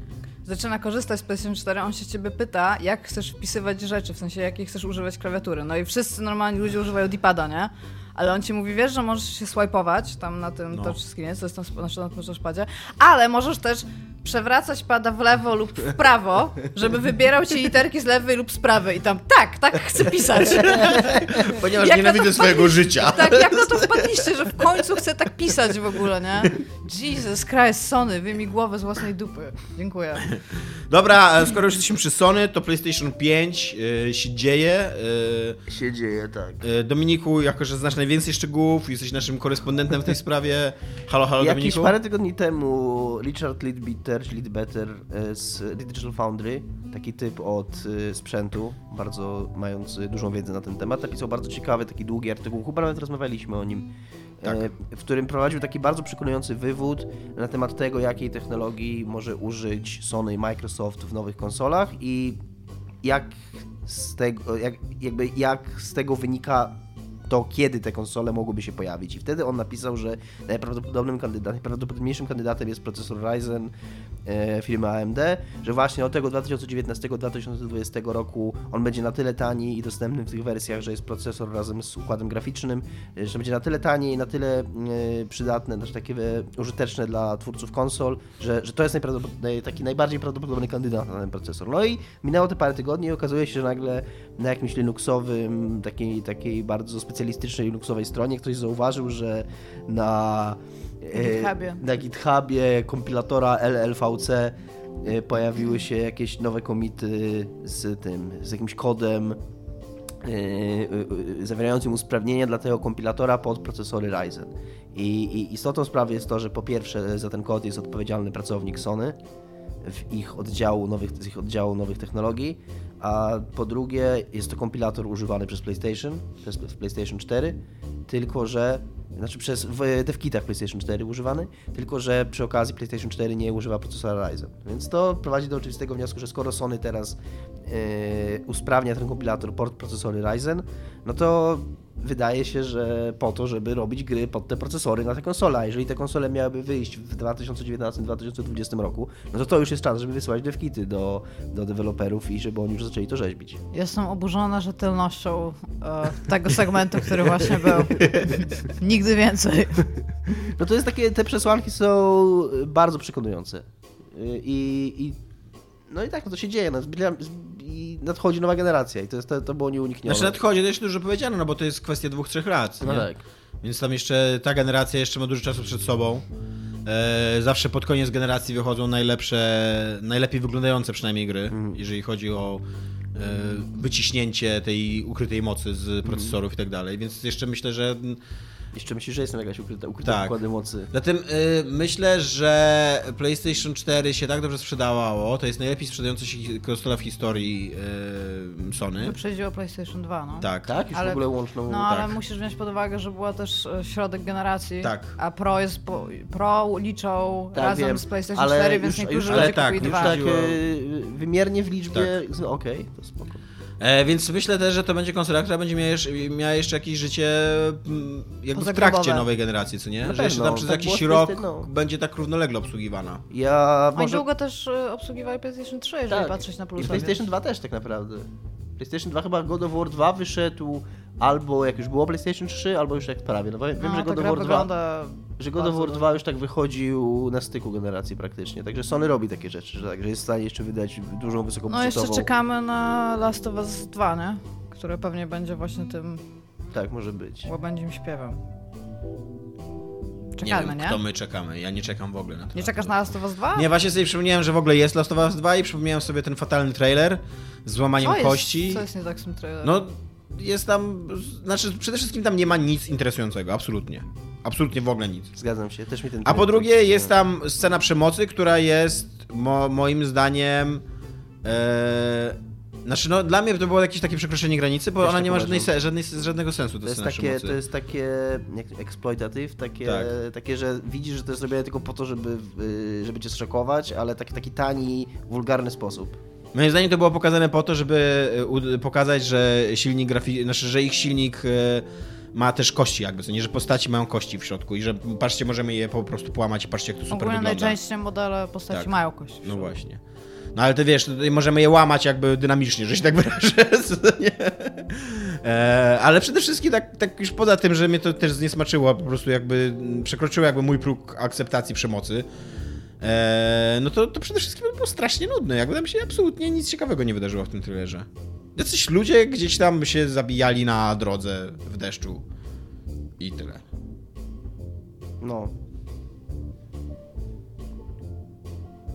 zaczyna korzystać z PlayStation 4, on się ciebie pyta, jak chcesz wpisywać rzeczy, w sensie jakiej chcesz używać klawiatury. No i wszyscy normalni ludzie używają D-pada, nie? Ale on ci mówi, wiesz, że możesz się swipe'ować tam na tym No. touchscreenie, co jest tam znaczy na tym touchpadzie, ale możesz też przewracać pada w lewo lub w prawo, żeby wybierał ci literki z lewej lub z prawej. I tam, tak, tak chcę pisać. *laughs* Ponieważ Jak na to nienawidzę swojego życia. Tak, jak na to wpadliście, że w końcu chcę tak pisać w ogóle, nie? Jesus Christ, Sony, wyjmij głowę z własnej dupy. Dziękuję. Dobra, e, skoro już jesteśmy przy Sony, to PlayStation 5 e, się dzieje. e, Się dzieje, tak. Dominiku, jako że znasz najwięcej szczegółów, jesteś naszym korespondentem w tej sprawie. Halo, halo Jakieś Dominiku. parę tygodni temu Richard Leadbeater, czy Leadbetter e, z Digital Foundry, taki typ od e, sprzętu, bardzo mający dużą wiedzę na ten temat, napisał bardzo ciekawy, taki długi artykuł, chyba nawet rozmawialiśmy o nim, e, Tak. w którym prowadził taki bardzo przekonujący wywód na temat tego, jakiej technologii może użyć Sony i Microsoft w nowych konsolach i jak z tego, jak, jakby jak z tego wynika to, kiedy te konsole mogłyby się pojawić. I wtedy on napisał, że najprawdopodobnym kandydatem, najprawdopodobniejszym kandydatem jest procesor Ryzen e, firmy AMD, że właśnie od tego 2019-2020 roku on będzie na tyle tani i dostępny w tych wersjach, że jest procesor razem z układem graficznym, e, że będzie na tyle tani i na tyle e, przydatne, znaczy takie e, użyteczne dla twórców konsol, że, że to jest taki najbardziej prawdopodobny kandydat na ten procesor. No i minęło te parę tygodni i okazuje się, że nagle na jakimś Linuxowym, takiej, takiej bardzo specjalistycznej Linuxowej stronie ktoś zauważył, że na e, GitHubie. na GitHubie kompilatora LLVC e, pojawiły się jakieś nowe komity z tym, z jakimś kodem e, zawierającym usprawnienia dla tego kompilatora pod procesory Ryzen. I, I istotą sprawy jest to, że po pierwsze za ten kod jest odpowiedzialny pracownik Sony w ich oddziału nowych, z ich oddziału nowych technologii, a po drugie jest to kompilator używany przez PlayStation, przez PlayStation 4, tylko że znaczy przez w devkitach PlayStation 4 używany, tylko że przy okazji PlayStation 4 nie używa procesora Ryzen. Więc to prowadzi do oczywistego wniosku, że skoro Sony teraz e, usprawnia ten kompilator port procesory Ryzen, no to wydaje się, że po to, żeby robić gry pod te procesory na te konsole. A jeżeli te konsole miałyby wyjść w 2019-2020 roku, no to to już jest czas, żeby wysyłać devkity do, do deweloperów i żeby oni już zaczęli to rzeźbić. Jestem oburzona rzetelnością e, tego segmentu, który właśnie był. Nigdy więcej. No to jest takie, te przesłanki są bardzo przekonujące. Y, I, i no i tak, no to się dzieje. No, I nadchodzi nowa generacja i to, jest, to, to było nieuniknione. Znaczy nadchodzi, to jeszcze dużo powiedziano, no bo to jest kwestia dwóch, trzech lat. No nie? tak. Więc tam jeszcze ta generacja jeszcze ma dużo czasu przed sobą. E, zawsze pod koniec generacji wychodzą najlepsze, najlepiej wyglądające przynajmniej gry, Mhm. jeżeli chodzi o e, wyciśnięcie tej ukrytej mocy z procesorów i tak dalej. Więc jeszcze myślę, że Jeszcze myślisz, że jest tam jakaś ukryta, ukryta Tak. pokłady mocy. Zatem y, myślę, że PlayStation 4 się tak dobrze sprzedawało. To jest najlepiej sprzedająca się konsola w historii y, Sony. Wyprzedziło PlayStation 2, no. Tak. Tak? Już Ale- w ogóle łączną... No ale tak. musisz wziąć pod uwagę, że była też e, środek generacji, Tak. a Pro jest po, Pro liczą Tak, razem wiem, z PlayStation ale 4, już- więc już- niektórzy ale ludzie tak, kupili już dwa. tak y, wymiernie w liczbie... no, Okej, to spoko. E, więc myślę też, że to będzie konsola, która będzie miała jeszcze, miała jeszcze jakieś życie mm, jakby w trakcie nowej generacji, co nie? Na że jeszcze pewno, tam przez tak jakiś rok PlayStation, no. będzie tak równolegle obsługiwana. Ja Oni może... długo też y, obsługiwali PlayStation 3, jeżeli Tak. patrzeć na I plusa. PlayStation więc- 2 też tak naprawdę. PlayStation 2 chyba God of War 2 wyszedł albo jak już było PlayStation 3, albo już jak prawie. No bo wiem, No, że God of War 2, wygląda że God of War dobrze. 2 już tak wychodził na styku generacji praktycznie. Także Sony robi takie rzeczy, że, tak, że jest w stanie jeszcze wydać dużą No wysokobudżetową. jeszcze czekamy na Last of Us 2, nie? Które pewnie będzie właśnie tym Tak, może być. łabędzim śpiewem. Nie Czekamy, wiem, nie? kto my czekamy. Ja nie czekam w ogóle na to. Nie czekasz na Last of Us 2? Nie, właśnie sobie przypomniałem, że w ogóle jest Last of Us 2 i przypomniałem sobie ten fatalny trailer z złamaniem co jest, kości. Co jest nie tak z tym trailerem? No, jest tam, znaczy przede wszystkim tam nie ma nic interesującego, absolutnie. Absolutnie w ogóle nic. Zgadzam się, też mi ten A po drugie jest tam scena przemocy, która jest mo moim zdaniem... E, znaczy no dla mnie to było jakieś takie przekroczenie granicy, bo Też ona tak nie ma żadnej, se żadnej, żadnego sensu, To jest, takie, to jest takie jak exploitative, takie, Tak. takie, że widzisz, że to jest zrobione tylko po to, żeby, y, żeby cię zszokować, ale taki, taki tani, wulgarny sposób. Moim zdaniem to było pokazane po to, żeby e, pokazać, że silnik grafi... znaczy, że ich silnik e, ma też kości jakby, co nie, że postaci mają kości w środku i że patrzcie, możemy je po prostu połamać i patrzcie, jak to super Ogólnie wygląda. najczęściej modele postaci Tak. mają kość. No właśnie. No ale ty wiesz, tutaj możemy je łamać jakby dynamicznie, że się tak wyrażę. *laughs* E, ale przede wszystkim tak, tak już poza tym, że mnie to też zniesmaczyło, po prostu jakby przekroczyło jakby mój próg akceptacji przemocy. E, no to, to przede wszystkim było strasznie nudne. Jakby tam się absolutnie nic ciekawego nie wydarzyło w tym thrillerze. Jacyś ludzie gdzieś tam się zabijali na drodze w deszczu. I tyle. No,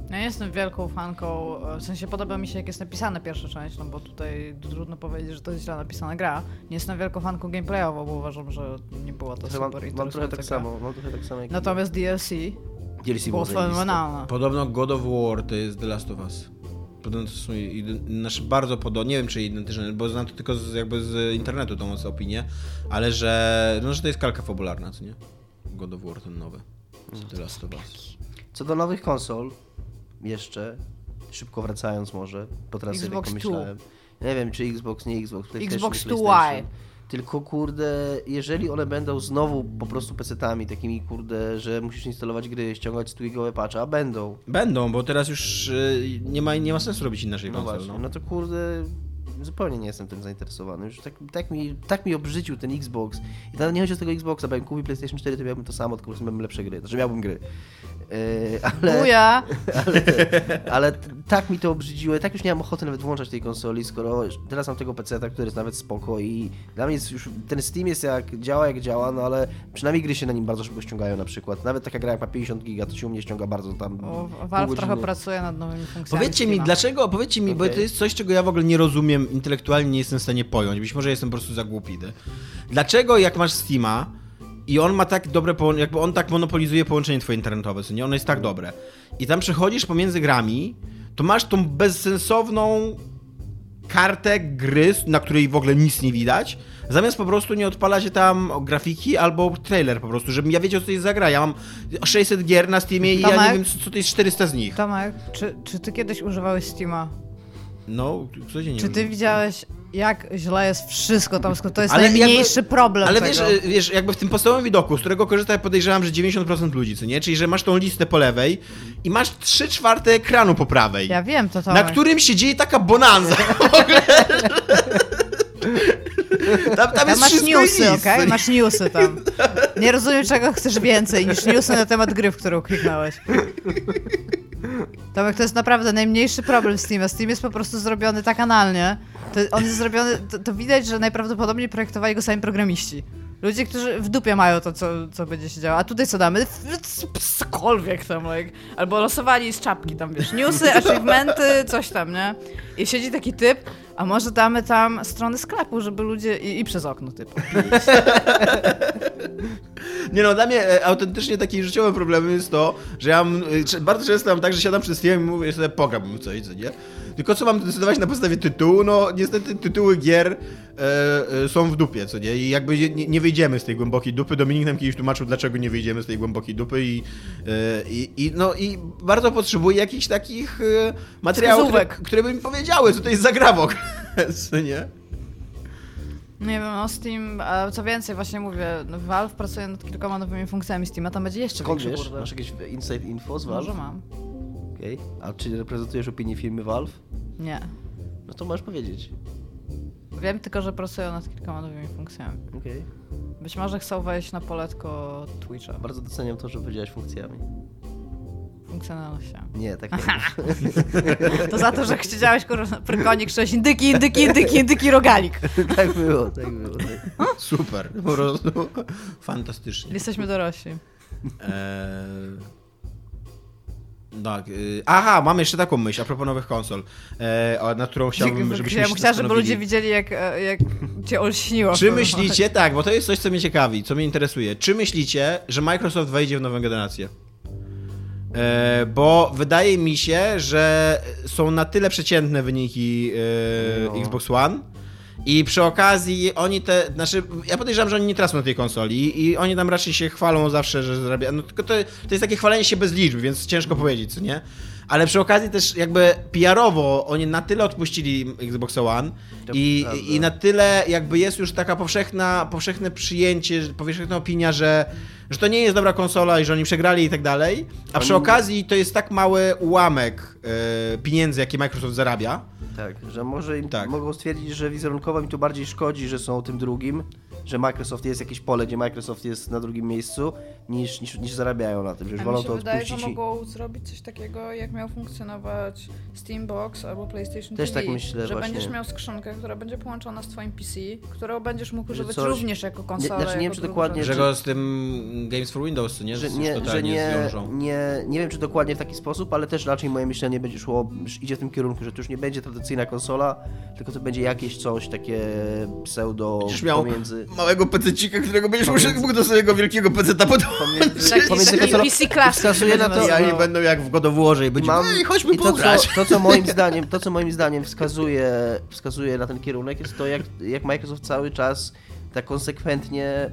Ja nie jestem wielką fanką, w sensie podoba mi się jak jest napisana pierwsza część, no bo tutaj trudno powiedzieć, że to jest źle napisana gra. Nie jestem wielką fanką gameplayowo, bo uważam, że nie była to trochę mam, super mam trochę interesująca tak gra. samo, mam trochę tak samo jak Natomiast DLC DLC było fenomenalne. Podobno God of War to jest The Last of Us. Podobno to są znaczy bardzo podobne, nie wiem czy identyczne, bo znam to tylko z, jakby z internetu tą opinię, ale że, no, że to jest kalka fabularna, co nie? God of War ten nowy. Z The Last of Us. Co do nowych konsol, jeszcze, szybko wracając może, bo teraz sobie pomyślałem. Nie wiem, czy Xbox, nie Xbox, PlayStation, Xbox nie 2Y. Tylko kurde, jeżeli one będą znowu po prostu PC-tami takimi kurde, że musisz instalować gry, ściągać stwigowe patche, a będą. Będą, bo teraz już y, nie ma, nie ma sensu robić inaczej No konsol. właśnie, No. no to kurde, zupełnie nie jestem tym zainteresowany. Już tak, tak, mi, tak mi obrzydził ten Xbox. I to nie chodzi o tego Xboxa, bo jakbym kupił PlayStation 4, to miałbym to samo, tylko po prostu miałbym lepsze gry. Znaczy miałbym gry. Yy, ale, Buja! *laughs* ale, ale tak mi to obrzydziło. i Tak już nie mam ochoty nawet włączać tej konsoli, skoro teraz mam tego PC, który jest nawet spoko i dla mnie jest już, ten Steam jest jak, działa jak działa, no ale przynajmniej gry się na nim bardzo szybko ściągają na przykład. Nawet taka gra jak ma 50 giga, to się u mnie ściąga bardzo tam O, Valve trochę pracuje nad nowymi funkcjami. Powiedzcie mi, dlaczego, powiedzcie mi, bo Okej. to jest coś, czego ja w ogóle nie rozumiem, intelektualnie nie jestem w stanie pojąć, być może jestem po prostu za głupi. Dlaczego jak masz Steama i on ma tak dobre połączenie, jakby on tak monopolizuje połączenie twoje internetowe, co nie? Ono jest tak dobre. I tam przechodzisz pomiędzy grami, to masz tą bezsensowną kartę gry, na której w ogóle nic nie widać, zamiast po prostu nie odpala się tam grafiki albo trailer po prostu, żebym ja wiedział, co to jest za gra. Ja mam 600 gier na Steamie i ja Tomek? nie wiem, co to jest 400 z nich. Tomek, czy, czy ty kiedyś używałeś Steama? No, codziennie. Czy ty widziałeś, jak źle jest wszystko tam? To jest Ale najmniejszy jakby- problem Ale tego. wiesz, wiesz, jakby w tym podstawowym widoku, z którego korzysta, ja podejrzewam, że 90% ludzi, co nie? Czyli, że masz tą listę po lewej i masz 3 czwarte ekranu po prawej, Ja wiem to, na Tomek. którym się dzieje taka bonanza w ogóle. *laughs* Tam, tam Tam jest masz wszystko newsy, okej? nie? Masz newsy tam. Nie rozumiem, czego chcesz więcej niż newsy na temat gry, w którą kliknąłeś. Tomek, to jest naprawdę najmniejszy problem Steama. Steam jest po prostu zrobiony tak analnie. To on jest zrobiony, to, to widać, że najprawdopodobniej projektowali go sami programiści. Ludzie, którzy w dupie mają to, co, co będzie się działo. A tutaj co damy? Cokolwiek tam, like. Albo losowali z czapki tam, wiesz, newsy, *laughs* achievementy, coś tam, nie? I siedzi taki typ, a może damy tam strony sklepu, żeby ludzie... I, i przez okno typu. *laughs* Nie no, dla mnie e, autentycznie takim życiowym problemem jest to, że ja mam, e, bardzo często mam tak, że siadam przez film i mówię sobie, pogram w coś, co nie? Tylko co mam decydować na podstawie tytułu? No niestety tytuły gier e, e, są w dupie, co nie? I jakby nie, nie wyjdziemy z tej głębokiej dupy. Dominik nam kiedyś tłumaczył, dlaczego nie wyjdziemy z tej głębokiej dupy i, e, i, i no i bardzo potrzebuję jakichś takich materiałów, które, które by mi powiedziały, co to jest za gra w ogóle, *laughs* co nie? Nie wiem, no Steam, a co więcej, właśnie mówię, no Valve pracuje nad kilkoma nowymi funkcjami Steama, tam będzie jeszcze Skąd większy wiesz? Masz jakieś inside info z Valve? Może mam. Okej. A czy reprezentujesz opinię firmy Valve? Nie. No to możesz powiedzieć. Wiem tylko, że pracują nad kilkoma nowymi funkcjami. Okej. Być może chcą wejść na poletko Twitcha. Bardzo doceniam to, że powiedziałeś funkcjami. Funkcjonalnością. Nie, tak nie. To za to, że chciałeś kurwa prykonik, sześć indyki, indyki, indyki, indyki, rogalik. *laughs* tak było, tak było. Tak. Super, po prostu fantastycznie. Jesteśmy dorośli. Eee... Tak. y, Aha, mam jeszcze taką myśl a propos nowych konsol, e, na którą chciałbym, żebyśmy ja się bym chciała, żeby ludzie widzieli, jak, e, jak cię olśniło. Czy myślicie, tak, bo to jest coś, co mnie ciekawi, co mnie interesuje. Czy myślicie, że Microsoft wejdzie w nową generację? E, bo wydaje mi się, że są na tyle przeciętne wyniki No. Xbox One i przy okazji oni te, znaczy ja podejrzewam, że oni nie tracą na tej konsoli i oni tam raczej się chwalą zawsze, że zarabiają, no tylko to, to jest takie chwalenie się bez liczb, więc ciężko powiedzieć, co nie? Ale przy okazji też jakby PR-owo oni na tyle odpuścili Xbox One i, i na tyle jakby jest już taka powszechna, powszechne przyjęcie, powszechna opinia, że, że to nie jest dobra konsola i że oni przegrali i tak dalej, a przy okazji to jest tak mały ułamek e, pieniędzy, jakie Microsoft zarabia, Tak, że może im Tak. mogą stwierdzić, że wizerunkowo im to bardziej szkodzi, że są tym drugim, że Microsoft jest jakieś pole, gdzie Microsoft jest na drugim miejscu, niż, niż, niż zarabiają na tym, że wolą mi się to wydaje, odpuścić. że i- mogą zrobić coś takiego, jak miał funkcjonować Steambox albo PlayStation Też TV. tak myślę że właśnie. będziesz miał skrzynkę, która będzie połączona z twoim PC, którą będziesz mógł Że używać coś- również jako konsolę. znaczy nie wiem, czy dokładnie, że go z tym Games for Windows, nie? Że nie, że totalnie nie, zwiążą. nie, nie wiem, czy dokładnie w taki sposób, ale też raczej moje myślenie będzie szło, idzie w tym kierunku, że to już nie będzie tradycyjna konsola, tylko to będzie jakieś coś takie pseudo miał pomiędzy... małego pececika, którego będziesz Pomiędzy- mógł do swojego wielkiego peceta podłączyć. Pomiędzy, Tak, pomiędzy. PC Classic. wskazuje na to- I oni będą jak w God of Warze i będzie, Mam, ej, chodźmy i to, co, to, co moim zdaniem, to, co moim zdaniem wskazuje, wskazuje na ten kierunek, jest to, jak, jak Microsoft cały czas tak konsekwentnie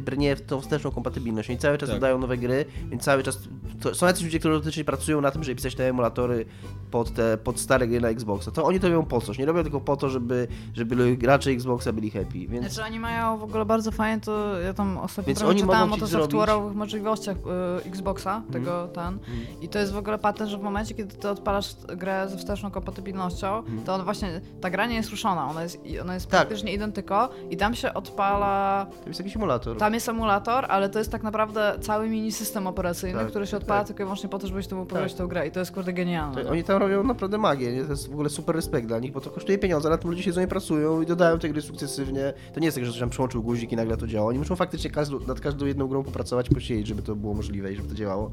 brnie w tą wsteczną kompatybilność. Oni cały czas Tak. dodają nowe gry, więc cały czas. To są jacyś ludzie, którzy dotycznie pracują na tym, żeby pisać te emulatory pod, te, pod stare gry na Xboxa. To oni to robią po coś. Nie robią tylko po to, żeby, żeby gracze Xboxa byli happy. Więc Znaczy oni mają w ogóle bardzo fajnie, to ja tam ostatnio Więc oni czytałam o to zrobić- Mhm. software'owych możliwościach y, Xboxa, tego ten. I to jest w ogóle patent, że w momencie, kiedy ty odpalasz grę ze wsteczną kompatybilnością, to on właśnie, ta gra nie jest ruszona, ona jest, ona jest Mhm. Tak. praktycznie identyko i tam się odpala, to jest jakiś emulator. Tam jest emulator, ale to jest tak naprawdę cały mini system operacyjny, Tak, który się tak, odpala tak. tylko i wyłącznie po to, żebyś mógł Tak. tą grę i to jest kurde genialne. No. oni tam robią naprawdę magię, nie? to jest w ogóle super respekt dla nich, bo to kosztuje pieniądze, ale tym ludzie siedzą i pracują i dodają te gry sukcesywnie. To nie jest tak, że tam przyłączył guzik i nagle to działa. Oni muszą faktycznie każdą, nad każdą jedną grą popracować, posiedzieć, żeby to było możliwe i żeby to działało.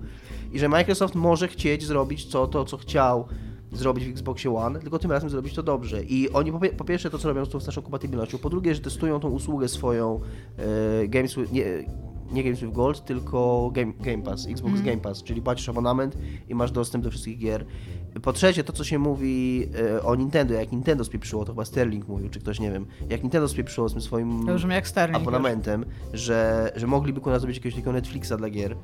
I że Microsoft może chcieć zrobić co, to, co chciał zrobić w Xboxie One, tylko tym razem zrobić to dobrze. I oni po, po pierwsze to, co robią z tą naszą kompatybilnością, po drugie, że testują tą usługę swoją e, Games with, nie, nie Games with Gold, tylko Game, Game Pass, Xbox Game Pass, czyli płacisz abonament i masz dostęp do wszystkich gier. Po trzecie, to co się mówi e, o Nintendo, jak Nintendo spieprzyło, to chyba Sterling mówił, czy ktoś, nie wiem, jak Nintendo spieprzyło z tym swoim abonamentem, że, że mogliby kurwa zrobić jakiegoś takiego Netflixa dla gier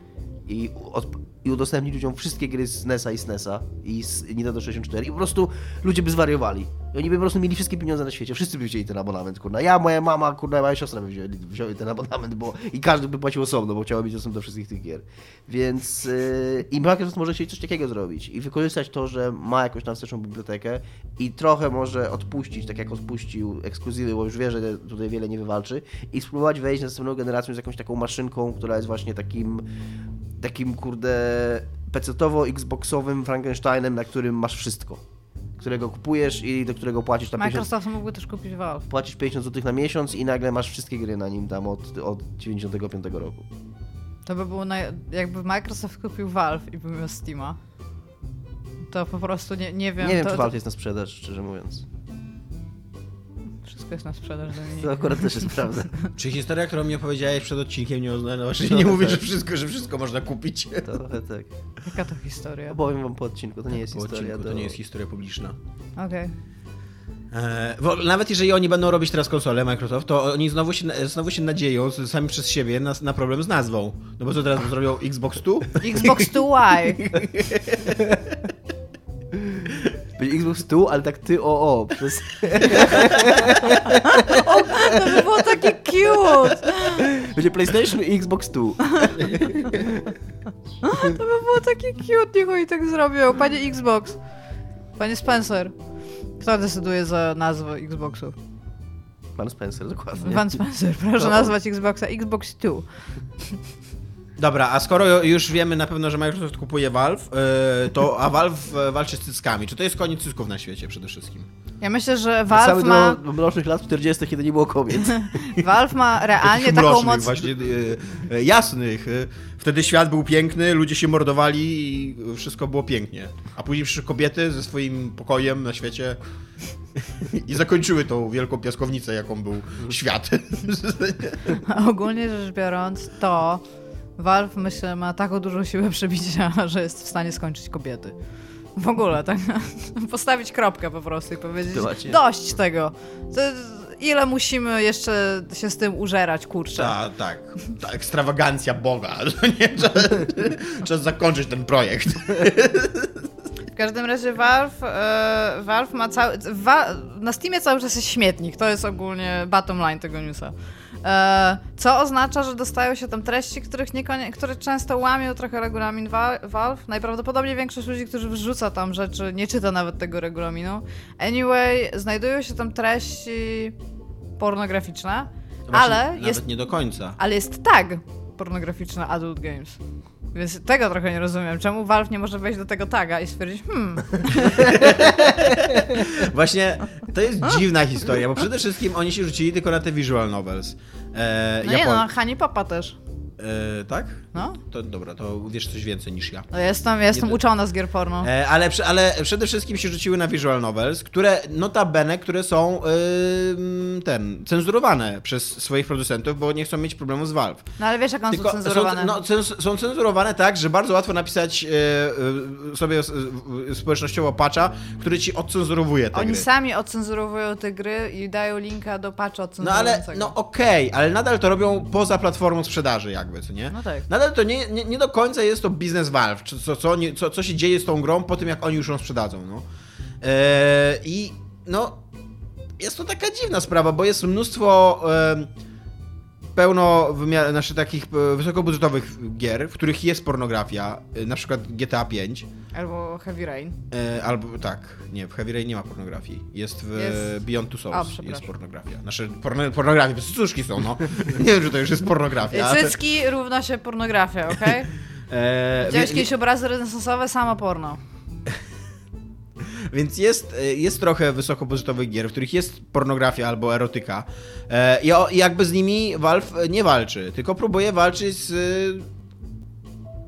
i, od, i udostępnić ludziom wszystkie gry z NES-a i SNES-a i z Nintendo 64 i po prostu ludzie by zwariowali. I oni by po prostu mieli wszystkie pieniądze na świecie, wszyscy by wzięli ten abonament, kurna. Ja, moja mama, kurna, moja siostra by wzięli, wzięli ten abonament, bo i każdy by płacił osobno, bo chciała mieć dostęp do wszystkich tych gier. Więc yy, i Microsoft może chcieć coś takiego zrobić i wykorzystać to, że ma jakąś tam wsteczną bibliotekę i trochę może odpuścić, tak jak odpuścił ekskluzywy, bo już wie, że tutaj wiele nie wywalczy i spróbować wejść na następną generację z jakąś taką maszynką, która jest właśnie takim takim kurde pecetowo-xboxowym Frankensteinem, na którym masz wszystko. Którego kupujesz i do którego płacisz tam 50, Microsoft mógłby też kupić Valve. płacisz 50 zł na miesiąc i nagle masz wszystkie gry na nim tam od, od 95 roku. To by było, naj... jakby Microsoft kupił Valve i by miał Steama. To po prostu nie, nie wiem. nie wiem, to, czy to- Valve jest na sprzedaż, szczerze mówiąc. Jest na sprzedaż, Dominik. To akurat też jest prawda. Czy historia, którą mi opowiedziałeś przed odcinkiem nie oznacza, że nie mówię, że wszystko, że wszystko można kupić. Trochę tak. Jaka to historia? Opowiem wam po odcinku, to nie jest Po historia. odcinku, do... to nie jest historia publiczna. Okej. E, bo nawet jeżeli oni będą robić teraz konsolę Microsoft, to oni znowu się, znowu się nadzieją sami przez siebie na, na problem z nazwą. No bo co teraz zrobią Xbox 2? Xbox 2Y. *laughs* Będzie Xbox tu, ale tak ty o o. Przez... *laughs* To by było takie cute. Będzie PlayStation i Xbox tu. To by było takie cute, niech oni tak zrobią. Panie Xbox. Panie Spencer. Kto decyduje za nazwę Xboxu? Pan Spencer, dokładnie. Pan Spencer, proszę No. nazwać Xboxa Xbox 2. Dobra, a skoro już wiemy na pewno, że Microsoft kupuje Valve, e, to a Valve e, walczy z cyckami. Czy to jest koniec cysków na świecie przede wszystkim? Ja myślę, że Cały Valve ma, do mrocznych lat 40., kiedy nie było kobiet. *laughs* Valve ma realnie Takich taką moc... właśnie e, jasnych. Wtedy świat był piękny, ludzie się mordowali i wszystko było pięknie. A później przyszły kobiety ze swoim pokojem na świecie i zakończyły tą wielką piaskownicę, jaką był świat. *laughs* Ogólnie rzecz biorąc, to Valve, myślę, ma taką dużą siłę przebicia, *laughs* że jest w stanie skończyć kobiety. W ogóle, tak? *laughs* Postawić kropkę po prostu i powiedzieć, dość tego. To, ile musimy jeszcze się z tym użerać, kurczę. Ta, tak, ta ekstrawagancja Boga. *laughs* Nie, czas, czas zakończyć ten projekt. W każdym razie Valve, e, Valve ma cały... Na Steamie cały czas jest śmietnik, to jest ogólnie bottom line tego newsa. E, co oznacza, że dostają się tam treści, których niekonie, które często łamią trochę regulamin Valve. Najprawdopodobniej większość ludzi, którzy wrzuca tam rzeczy, nie czyta nawet tego regulaminu. Anyway, znajdują się tam treści pornograficzne, ale Nawet jest, nie do końca. ale jest tag pornograficzny Adult Games. Więc tego trochę nie rozumiem. Czemu Valve nie może wejść do tego taga i stwierdzić, hmm, *laughs* Właśnie to jest dziwna historia, bo przede wszystkim oni się rzucili tylko na te visual novels. E, no nie no, Hani Popa też. E, tak? No. To dobra, to wiesz coś więcej niż ja. No jestem, jestem Nie- uczona z gier porno. E, ale, ale przede wszystkim się rzuciły na visual novels, które notabene, które są ym, ten, cenzurowane przez swoich producentów, bo nie chcą mieć problemu z Valve. No ale wiesz, jak one są Tylko cenzurowane. Są, no, cens- są cenzurowane tak, że bardzo łatwo napisać e, e, sobie społecznościowo patcha, który ci odcenzurowuje te Oni gry. sami ocenzurowują te gry i dają linka do patcha No ale, odcenzurującego. no okej, ale nadal to robią poza platformą sprzedaży jakby, co nie? No tak. Nadal to nie, nie, nie do końca jest to biznes Valve, co, co, co, co się dzieje z tą grą po tym, jak oni już ją sprzedadzą, no. Eee, I no, jest to taka dziwna sprawa, bo jest mnóstwo pełno wymiar, znaczy takich e, wysokobudżetowych gier, w których jest pornografia, e, na przykład GTA 5, Albo Heavy Rain. e, albo tak, nie, w Heavy Rain nie ma pornografii, jest w Jest- Beyond Two Souls, jest pornografia. Znaczy, porno, pornografia, to cuszki są, no. *laughs* nie wiem, czy to już jest pornografia. Cycki równa się pornografia, okej? *laughs* E, Widziałeś kiedyś obrazy renesansowe? Samo porno. *laughs* Więc jest, e, jest trochę wysokobudżetowych gier, w których jest pornografia albo erotyka. E, I, I jakby z nimi Valve nie walczy, tylko próbuje walczyć z. e,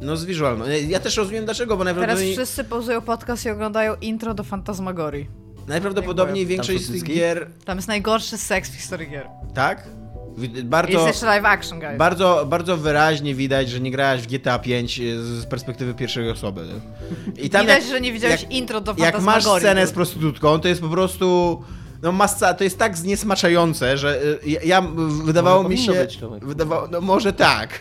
No, z visualną. E, Ja też rozumiem dlaczego, bo Teraz najprawdopodobniej, wszyscy pauzują podcast i oglądają intro do Fantasmagorii. najprawdopodobniej większość z tych gier. Tam jest najgorszy seks w historii gier. Tak? Jest Bardzo. jeszcze live action, guys. Bardzo, bardzo wyraźnie widać, że nie grałeś w GTA 5 z perspektywy pierwszej osoby. I tam Widać, jak, że nie widziałeś jak- intro do jak masz scenę z prostytutką, to jest po prostu. No masa, to jest tak zniesmaczające, że y, ja, ja wydawało mi się. być, Tomek. wydawało, no może tak.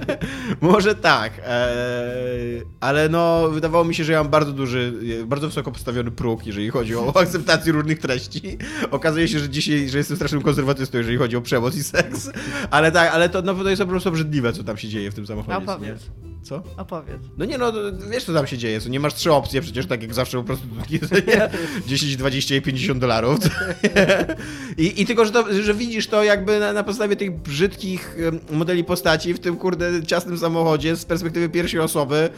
*laughs* może tak. Eee, ale no wydawało mi się, że ja mam bardzo duży, bardzo wysoko postawiony próg, jeżeli chodzi o *laughs* akceptację różnych treści. Okazuje się, że dzisiaj, że jestem strasznym konserwatystą, jeżeli chodzi o przemoc i seks. Ale tak, ale to, no, to jest po prostu obrzydliwe, co tam się dzieje w tym samochodzie. Opowiedz. Nie? Co? Opowiedz. No nie no, wiesz co tam się dzieje, co nie masz trzy opcje, przecież tak jak zawsze po prostu co *laughs* nie? 10, 20 i 50 dolarów. I, I tylko, że, to, że widzisz to jakby na, na podstawie tych brzydkich modeli postaci w tym kurde ciasnym samochodzie z perspektywy pierwszej osoby.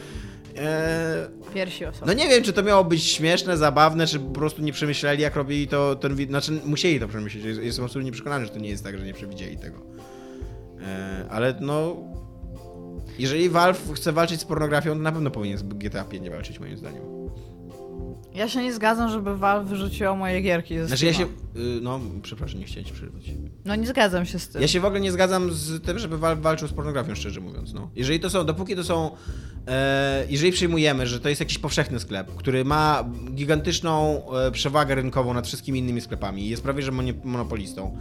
Eee, Piersi osoby. no nie wiem, czy to miało być śmieszne, zabawne, czy po prostu nie przemyśleli, jak robili to ten wideo. Znaczy, musieli to przemyśleć. Jest- Jestem absolutnie przekonany, że to nie jest tak, że nie przewidzieli tego. E, ale no. Jeżeli Valve chce walczyć z pornografią, to na pewno powinien z GTA 5 walczyć, moim zdaniem. Ja się nie zgadzam, żeby Valve wyrzuciło moje gierki ze Znaczy ja się, y, no przepraszam, nie chciałem ci przerywać. No nie zgadzam się z tym. Ja się w ogóle nie zgadzam z tym, żeby wal walczył z pornografią, szczerze mówiąc. No. Jeżeli to są, dopóki to są, e, jeżeli przyjmujemy, że to jest jakiś powszechny sklep, który ma gigantyczną e, przewagę rynkową nad wszystkimi innymi sklepami i jest prawie że monopolistą,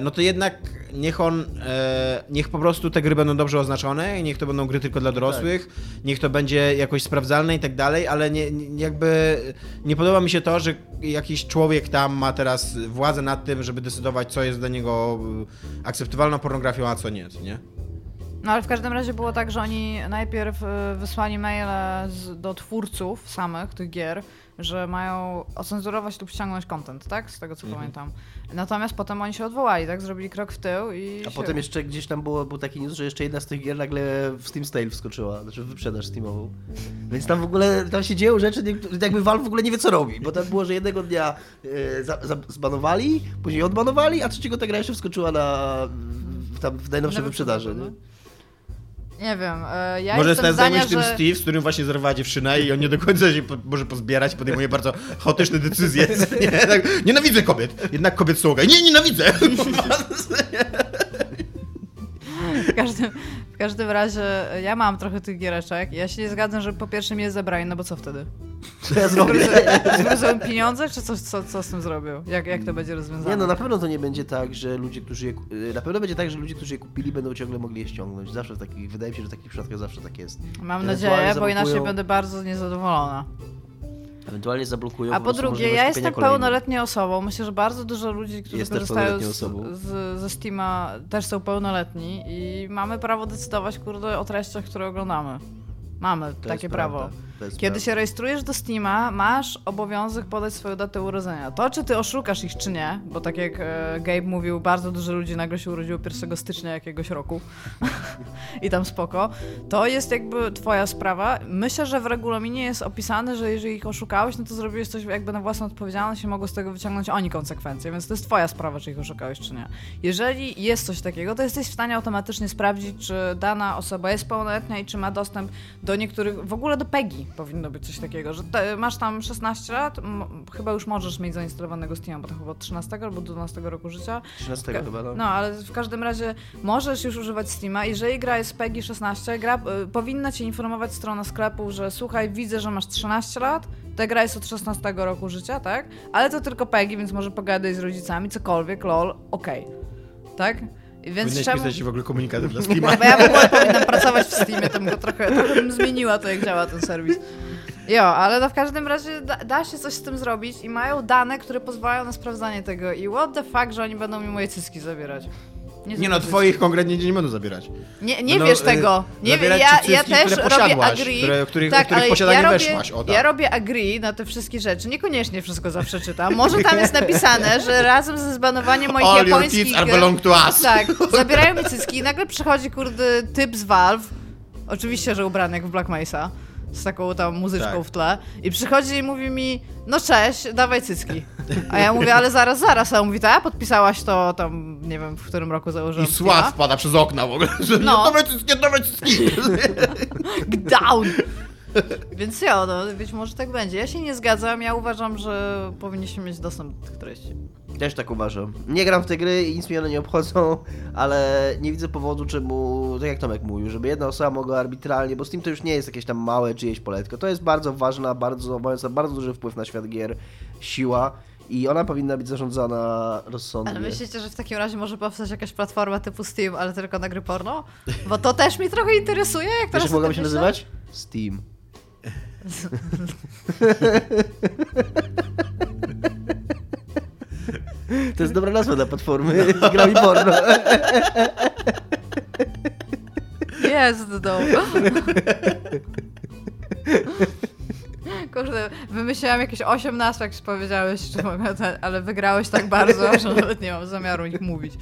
no to jednak niech on, e, niech po prostu te gry będą dobrze oznaczone, niech to będą gry tylko dla dorosłych, niech to będzie jakoś sprawdzalne i tak dalej, ale nie, jakby nie podoba mi się to, że jakiś człowiek tam ma teraz władzę nad tym, żeby decydować, co jest dla niego y, akceptowalną pornografią, a co nie, nie? No ale w każdym razie było tak, że oni najpierw wysłali maile do twórców samych tych gier, że mają ocenzurować lub ściągnąć content, tak? Z tego co Mhm. pamiętam. Natomiast potem oni się odwołali, tak? Zrobili krok w tył i. A się... potem jeszcze gdzieś tam było, był taki news, że jeszcze jedna z tych gier nagle w Steam Sale wskoczyła, znaczy wyprzedaż Steamową. Więc tam w ogóle, tam się dzieją rzeczy, jakby Valve w ogóle nie wie co robi, bo tam było, że jednego dnia e, za, za, zbanowali, później odbanowali, a trzeciego ta gra jeszcze wskoczyła na tam w najnowsze Na wyprzedaże. Nie? Wiem, y, ja może jestem jest zdania, zajmujesz tym że... Steve, z którym właśnie zerwała dziewczyna i on nie do końca się po, może pozbierać, podejmuje bardzo chaotyczne decyzje. *laughs* Nie, tak, nienawidzę kobiet, jednak kobiet okej. Nie, nienawidzę! *laughs* W każdym, w każdym razie y, ja mam trochę tych giereczek. Ja się nie zgadzam, że po pierwsze mnie zebrali, no bo co wtedy? Co ja zrobię? Zwrócą pieniądze, czy coś, co, co z tym zrobią? Jak, jak to będzie rozwiązane? Nie no, na pewno to nie będzie tak, że ludzie, którzy je, e, na pewno będzie tak, że ludzie, którzy je kupili, będą ciągle mogli je ściągnąć. Zawsze w takich, wydaje mi się, że w takich przypadkach zawsze tak jest. Mam nadzieję, bo inaczej będę bardzo niezadowolona. Ewentualnie zablokują A po drugie, ja jestem kolejnych. pełnoletnią osobą. Myślę, że bardzo dużo ludzi, którzy Jest też korzystają z, z, ze Steama, też są pełnoletni i mamy prawo decydować, kurde, o treściach, które oglądamy. Mamy To takie prawo. prawda, Kiedy się rejestrujesz do Steama, masz obowiązek podać swoją datę urodzenia. To, czy ty oszukasz ich, czy nie, bo tak jak e, Gabe mówił, bardzo dużo ludzi nagle się urodziło 1 stycznia jakiegoś roku *laughs* i tam spoko, to jest jakby twoja sprawa. Myślę, że w regulaminie jest opisane, że jeżeli ich oszukałeś, no to zrobiłeś coś jakby na własną odpowiedzialność i mogą z tego wyciągnąć oni konsekwencje, więc to jest twoja sprawa, czy ich oszukałeś, czy nie. Jeżeli jest coś takiego, to jesteś w stanie automatycznie sprawdzić, czy dana osoba jest pełnoletnia i czy ma dostęp do niektórych, w ogóle do PEGI powinno być coś takiego, że masz tam 16 lat, chyba już możesz mieć zainstalowanego Steam, bo to chyba od 13 albo 12 roku życia. 13 chyba, no. No, ale w każdym razie możesz już używać Steama. Jeżeli gra jest PEGI 16, gra y, powinna cię informować strona sklepu, że słuchaj, widzę, że masz 13 lat, ta gra jest od 16 roku życia, tak? Ale to tylko PEGI, więc może pogadaj z rodzicami, cokolwiek, lol, okej. Tak? Więc Powinieneś czemu... pisać w ogóle komunikaty dla Steama. Bo ja w ogóle powinnam pracować w Steamie, to bym go trochę, trochę bym zmieniła to, jak działa ten serwis. Jo, ale no w każdym razie da, da się coś z tym zrobić i mają dane, które pozwalają na sprawdzanie tego i what the fuck, że oni będą mi moje cycki zabierać. Nie znam no, twoich konkretnie nie będą zabierać. Nie, nie Będą, wiesz y, tego. Nie zabierać ja, ja też które robię agree. które- których- tak, których ale posiadanie ja robię, weszłaś, o tak. Ja robię agree na te wszystkie rzeczy. Niekoniecznie wszystko zawsze czytam. Może tam jest napisane, że razem ze zbanowaniem moich All your japońskich... tits are belong to us. Tak, zabierają mi cycki i nagle przychodzi, kurde, typ z Valve, oczywiście, że ubrany jak w Black Mesa, z taką tam muzyczką Tak. w tle, i przychodzi i mówi mi, no cześć, dawaj cycki. A ja mówię, ale zaraz, zaraz, a on mówi, tak, podpisałaś to tam, nie wiem, w którym roku założyłam I sład wpada przez okna w ogóle. Że No. Dawaj cycki, dawaj cycki. *laughs* down! *laughs* Więc ja, no, być może tak będzie. Ja się nie zgadzam, ja uważam, że powinniśmy mieć dostęp do tych treści. Też tak uważam. Nie gram w te gry i nic mnie one nie obchodzą, *laughs* ale nie widzę powodu, czemu, tak jak Tomek mówił, żeby jedna osoba mogła arbitralnie, bo Steam to już nie jest jakieś tam małe czyjeś poletko. To jest bardzo ważna, bardzo, mająca bardzo duży wpływ na świat gier siła i ona powinna być zarządzana rozsądnie. Ale myślicie, że w takim razie może powstać jakaś platforma typu Steam, ale tylko na gry porno? Bo to też mnie trochę interesuje, jak Wiesz, teraz o mogłaby tym się nazywać? Steam. To jest dobra nazwa dla platformy z grami porno. Jest, no. Kurde, wymyśliłam jakieś 8 nazw, jak powiedziałeś, ale wygrałeś tak bardzo, że nawet nie mam zamiaru ich mówić.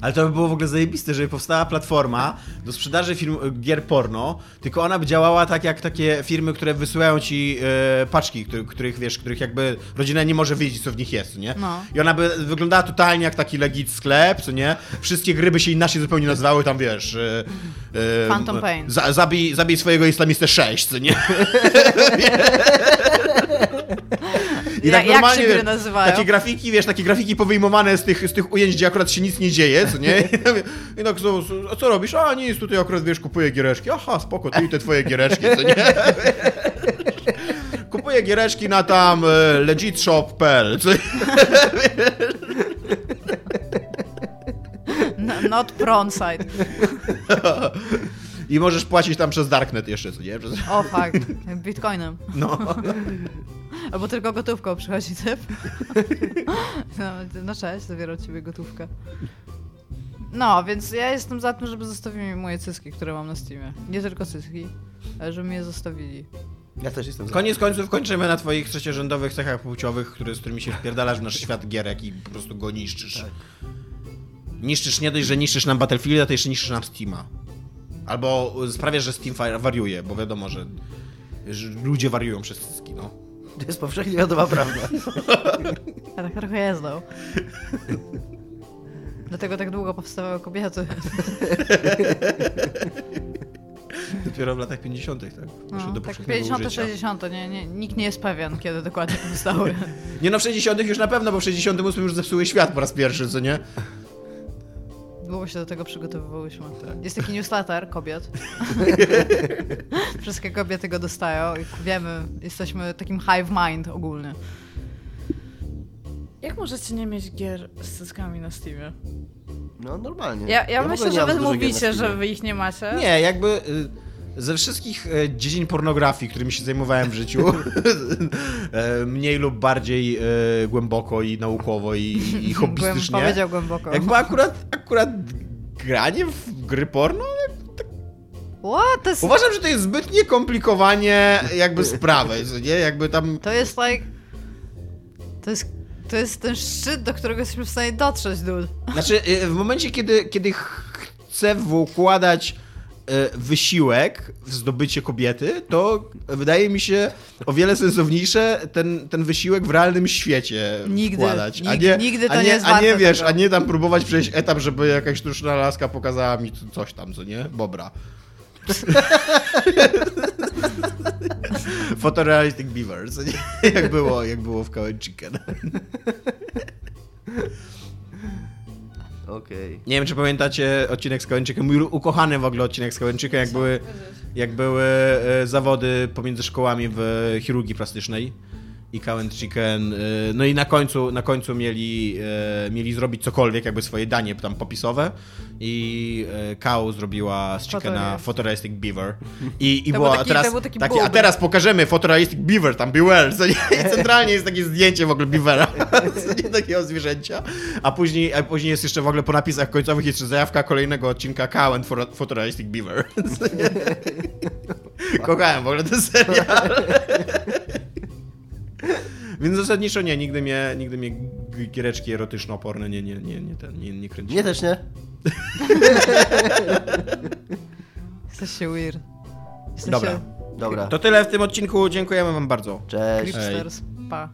Ale to by było w ogóle zajebiste, żeby powstała platforma do sprzedaży film, gier porno, tylko ona by działała tak jak takie firmy, które wysyłają ci e, paczki, których, których, wiesz, których jakby rodzina nie może wiedzieć, co w nich jest, nie? No. I ona by wyglądała totalnie jak taki legit sklep, co nie? Wszystkie gry by się inaczej zupełnie nazywały, tam wiesz... E, e, Phantom Pain. Za, zabij, zabij swojego islamistę 6, co nie? *laughs* I Ja- tak jak normalnie, się gry wiesz, nazywają? Takie grafiki, wiesz, takie grafiki powyjmowane z tych, z tych ujęć, gdzie akurat się nic nie dzieje, co nie? I, tak, co, a co robisz? A nic, tutaj akurat, wiesz, kupuję giereczki. Aha, spoko, ty i te twoje giereczki, co nie? *laughs* Kupuję giereczki na tam e, legitshop.pl, co nie? No- Not side. *laughs* I możesz płacić tam przez Darknet jeszcze, co nie? Przez... O, fuck. Bitcoinem. No. *laughs* Albo tylko gotówką przychodzi typ. *laughs* No, no cześć, zabieram od ciebie gotówkę. No, więc ja jestem za tym, żeby zostawili mi moje cyski, które mam na Steamie. Nie tylko cyski, ale żeby mi je zostawili. Ja też jestem za. Koniec końców kończymy na twoich trzeciorzędowych cechach płciowych, które, z którymi się wpierdalasz w nasz świat gierek i po prostu go niszczysz. Niszczysz nie dość, że niszczysz nam Battlefielda, to jeszcze niszczysz nam Steama. Albo sprawiasz, że Steam fa- wariuje, bo wiadomo, że, że ludzie wariują przez cyski, no. To jest powszechnie wiadoma prawda. *laughs* Ja tak trochę jeżdżą. Dlatego tak długo powstawały kobiety. *laughs* Dopiero w latach 50., tak? No, do tak powszechnego 50 użycia. 60 nie, nie, nikt nie jest pewien, kiedy dokładnie powstały. *laughs* Nie no, w 60. już na pewno, bo w 68 już zepsuły świat po raz pierwszy, co nie? Długo się do tego przygotowywałyśmy. Jest taki newsletter kobiet. *laughs* Wszystkie kobiety go dostają i wiemy, jesteśmy takim hive mind ogólny. Jak możecie nie mieć gier z cyckami na Steamie? No normalnie. Ja, ja, ogóle myślę, że wy mówicie, że wy ich nie macie. Nie, jakby y, ze wszystkich e, dziedzin pornografii, którymi się zajmowałem w życiu, *laughs* e, mniej lub bardziej e, głęboko i naukowo i, i hobbystycznie, powiedział głęboko. jakby akurat, akurat granie w gry porno, What? To jest, uważam, że to jest zbyt niekomplikowanie jakby sprawy, nie? Jakby tam... to jest like... To jest, to jest ten szczyt, do którego jesteśmy w stanie dotrzeć, dude. Znaczy, w momencie, kiedy, kiedy ch- chcę wkładać wysiłek w zdobycie kobiety, to wydaje mi się o wiele sensowniejsze ten, ten wysiłek w realnym świecie Nigdy, wkładać. a nie, nigdy to a nie nie jest A nie wiesz, tego. a nie tam próbować przejść etap, żeby jakaś sztuczna laska pokazała mi co- coś tam, co nie? Bobra. *laughs* Photorealistic Beaver, co *laughs* nie? Jak było, jak było w Kawaii Chicken. Okej. Nie wiem, czy pamiętacie odcinek z Kałęczykiem, mój ukochany w ogóle odcinek z Kałęczykiem, jak były, jak były e, zawody pomiędzy szkołami w chirurgii plastycznej i Current Chicken. e, No i na końcu, na końcu mieli, e, mieli zrobić cokolwiek, jakby swoje danie tam popisowe i e, Cow zrobiła z Chickena Photorealistic. Beaver. I, i *laughs* To była był taki- teraz, taki takie, a teraz pokażemy Photorealistic Beaver, tam be well, co nie? I *laughs* centralnie jest takie zdjęcie w ogóle Beavera, *laughs* nie takiego zwierzęcia. A później, a później jest jeszcze w ogóle po napisach końcowych jeszcze zajawka kolejnego odcinka Cow and Photo- Photorealistic Beaver. Kochałem w ogóle ten serial. *laughs* Więc zasadniczo nie, nigdy mnie, nigdy mnie giereczki erotyczno-oporne nie, nie, nie, nie, ten, nie, nie kręci. Nie też nie. *laughs* Jesteście weird. Jesteście Dobra. Dobra. To tyle w tym odcinku, dziękujemy wam bardzo. Cześć. Pa.